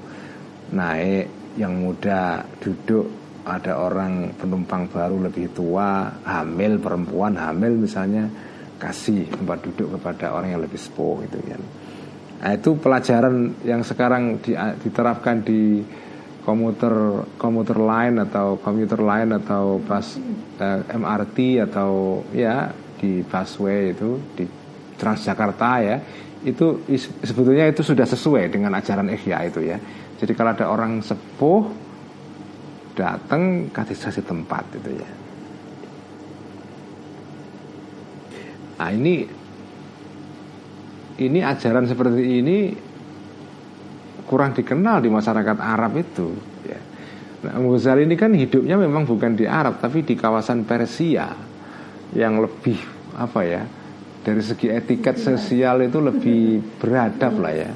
naik yang muda duduk ada orang penumpang baru lebih tua, hamil perempuan hamil misalnya kasih tempat duduk kepada orang yang lebih sepuh gitu kan. Nah, itu pelajaran yang sekarang di, diterapkan di komuter komuter lain atau komuter lain atau pas eh, MRT atau ya di busway itu di Transjakarta ya itu sebetulnya itu sudah sesuai dengan ajaran Ihya itu ya. Jadi kalau ada orang sepuh datang kasih kasih tempat itu ya nah ini ini ajaran seperti ini kurang dikenal di masyarakat Arab itu ya. Nah, Ghazali ini kan hidupnya memang bukan di Arab tapi di kawasan Persia yang lebih apa ya dari segi etiket sosial itu lebih beradab lah ya.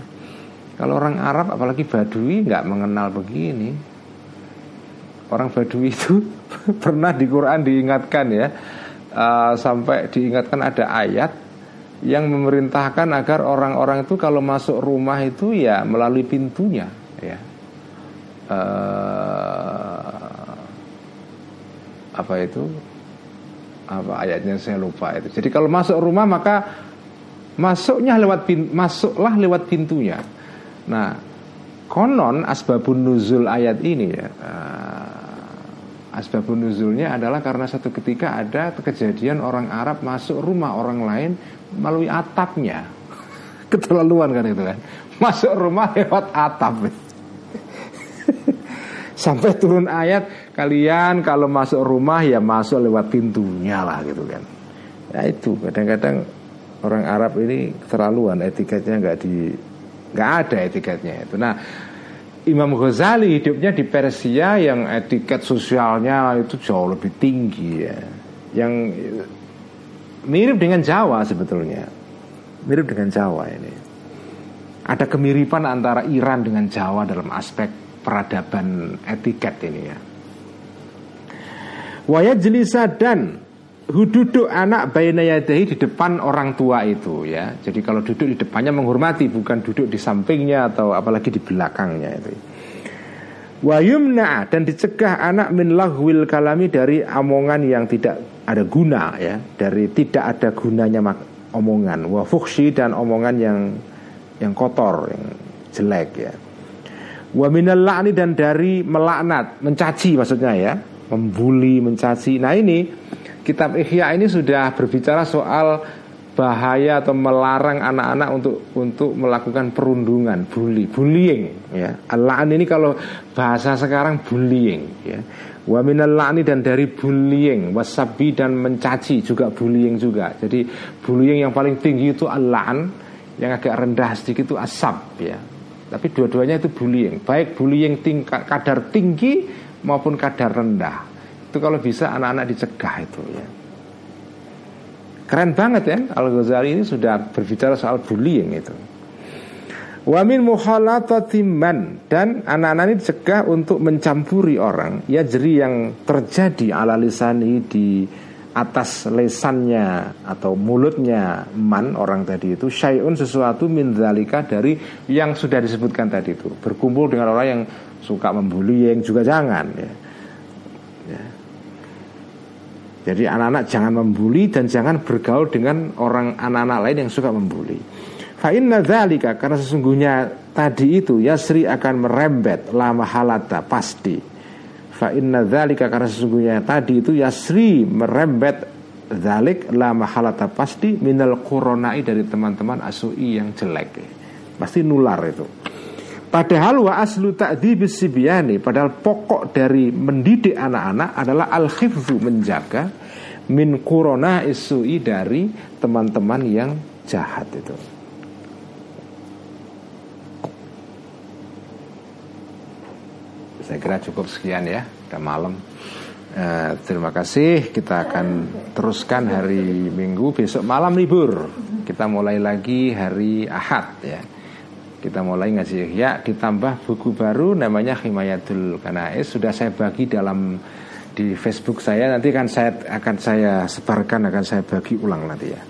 Kalau orang Arab apalagi Badui nggak mengenal begini orang Badui itu pernah di Quran diingatkan ya uh, sampai diingatkan ada ayat yang memerintahkan agar orang-orang itu kalau masuk rumah itu ya melalui pintunya ya. Uh, apa itu? Apa ayatnya saya lupa itu. Jadi kalau masuk rumah maka masuknya lewat pintu, masuklah lewat pintunya. Nah konon asbabun nuzul ayat ini ya uh, Asbabun nuzulnya adalah karena satu ketika ada kejadian orang Arab masuk rumah orang lain melalui atapnya. Keterlaluan kan itu kan. Masuk rumah lewat atap. Sampai turun ayat kalian kalau masuk rumah ya masuk lewat pintunya lah gitu kan. Ya itu kadang-kadang orang Arab ini keterlaluan etiketnya nggak di nggak ada etiketnya itu. Nah Imam Ghazali hidupnya di Persia yang etiket sosialnya itu jauh lebih tinggi ya. Yang mirip dengan Jawa sebetulnya. Mirip dengan Jawa ini. Ada kemiripan antara Iran dengan Jawa dalam aspek peradaban etiket ini ya. Wayajlisa dan duduk anak bayinayadahi di depan orang tua itu ya. Jadi kalau duduk di depannya menghormati bukan duduk di sampingnya atau apalagi di belakangnya itu. Wayumna dan dicegah anak min lahwil kalami dari omongan yang tidak ada guna ya, dari tidak ada gunanya omongan. Wa dan omongan yang yang kotor, yang jelek ya. Wa minal dan dari melaknat, mencaci maksudnya ya, membuli, mencaci. Nah ini kitab Ihya ini sudah berbicara soal bahaya atau melarang anak-anak untuk untuk melakukan perundungan, bully, bullying ya. Al-la'an ini kalau bahasa sekarang bullying ya. Wa minal la'ni dan dari bullying, wasabi dan mencaci juga bullying juga. Jadi bullying yang paling tinggi itu al-la'an, yang agak rendah sedikit itu asab ya. Tapi dua-duanya itu bullying, baik bullying tingkat kadar tinggi maupun kadar rendah itu kalau bisa anak-anak dicegah itu ya. Keren banget ya. Al Ghazali ini sudah berbicara soal bullying itu. Wamin muhalatatiman dan anak-anak ini dicegah untuk mencampuri orang. Ya jadi yang terjadi ala lisani di atas lesannya atau mulutnya man orang tadi itu syai'un sesuatu min dari yang sudah disebutkan tadi itu. Berkumpul dengan orang yang suka membuli yang juga jangan ya jadi anak-anak jangan membuli dan jangan bergaul dengan orang anak-anak lain yang suka membuli. Fa inna dzalika karena sesungguhnya tadi itu Yasri akan merembet lama halata pasti. Fa inna dzalika karena sesungguhnya tadi itu yasri merembet dzalik la mahalata pasti minal koronai dari teman-teman asui yang jelek. Pasti nular itu Padahal wa aslu ta'dibis sibyani Padahal pokok dari mendidik anak-anak adalah al-khifzu menjaga Min kurona isui dari teman-teman yang jahat itu. Saya kira cukup sekian ya Udah malam. Eh, Terima kasih. Kita akan teruskan hari Minggu. Besok malam libur. Kita mulai lagi hari Ahad ya kita mulai ngaji ya ditambah buku baru namanya Himayatul Kanais sudah saya bagi dalam di Facebook saya nanti kan saya akan saya sebarkan akan saya bagi ulang nanti ya.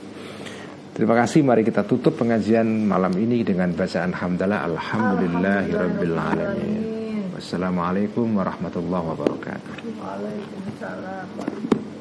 Terima kasih mari kita tutup pengajian malam ini dengan bacaan hamdalah alhamdulillahirabbil alamin. Wassalamualaikum warahmatullahi wabarakatuh. Waalaikumsalam.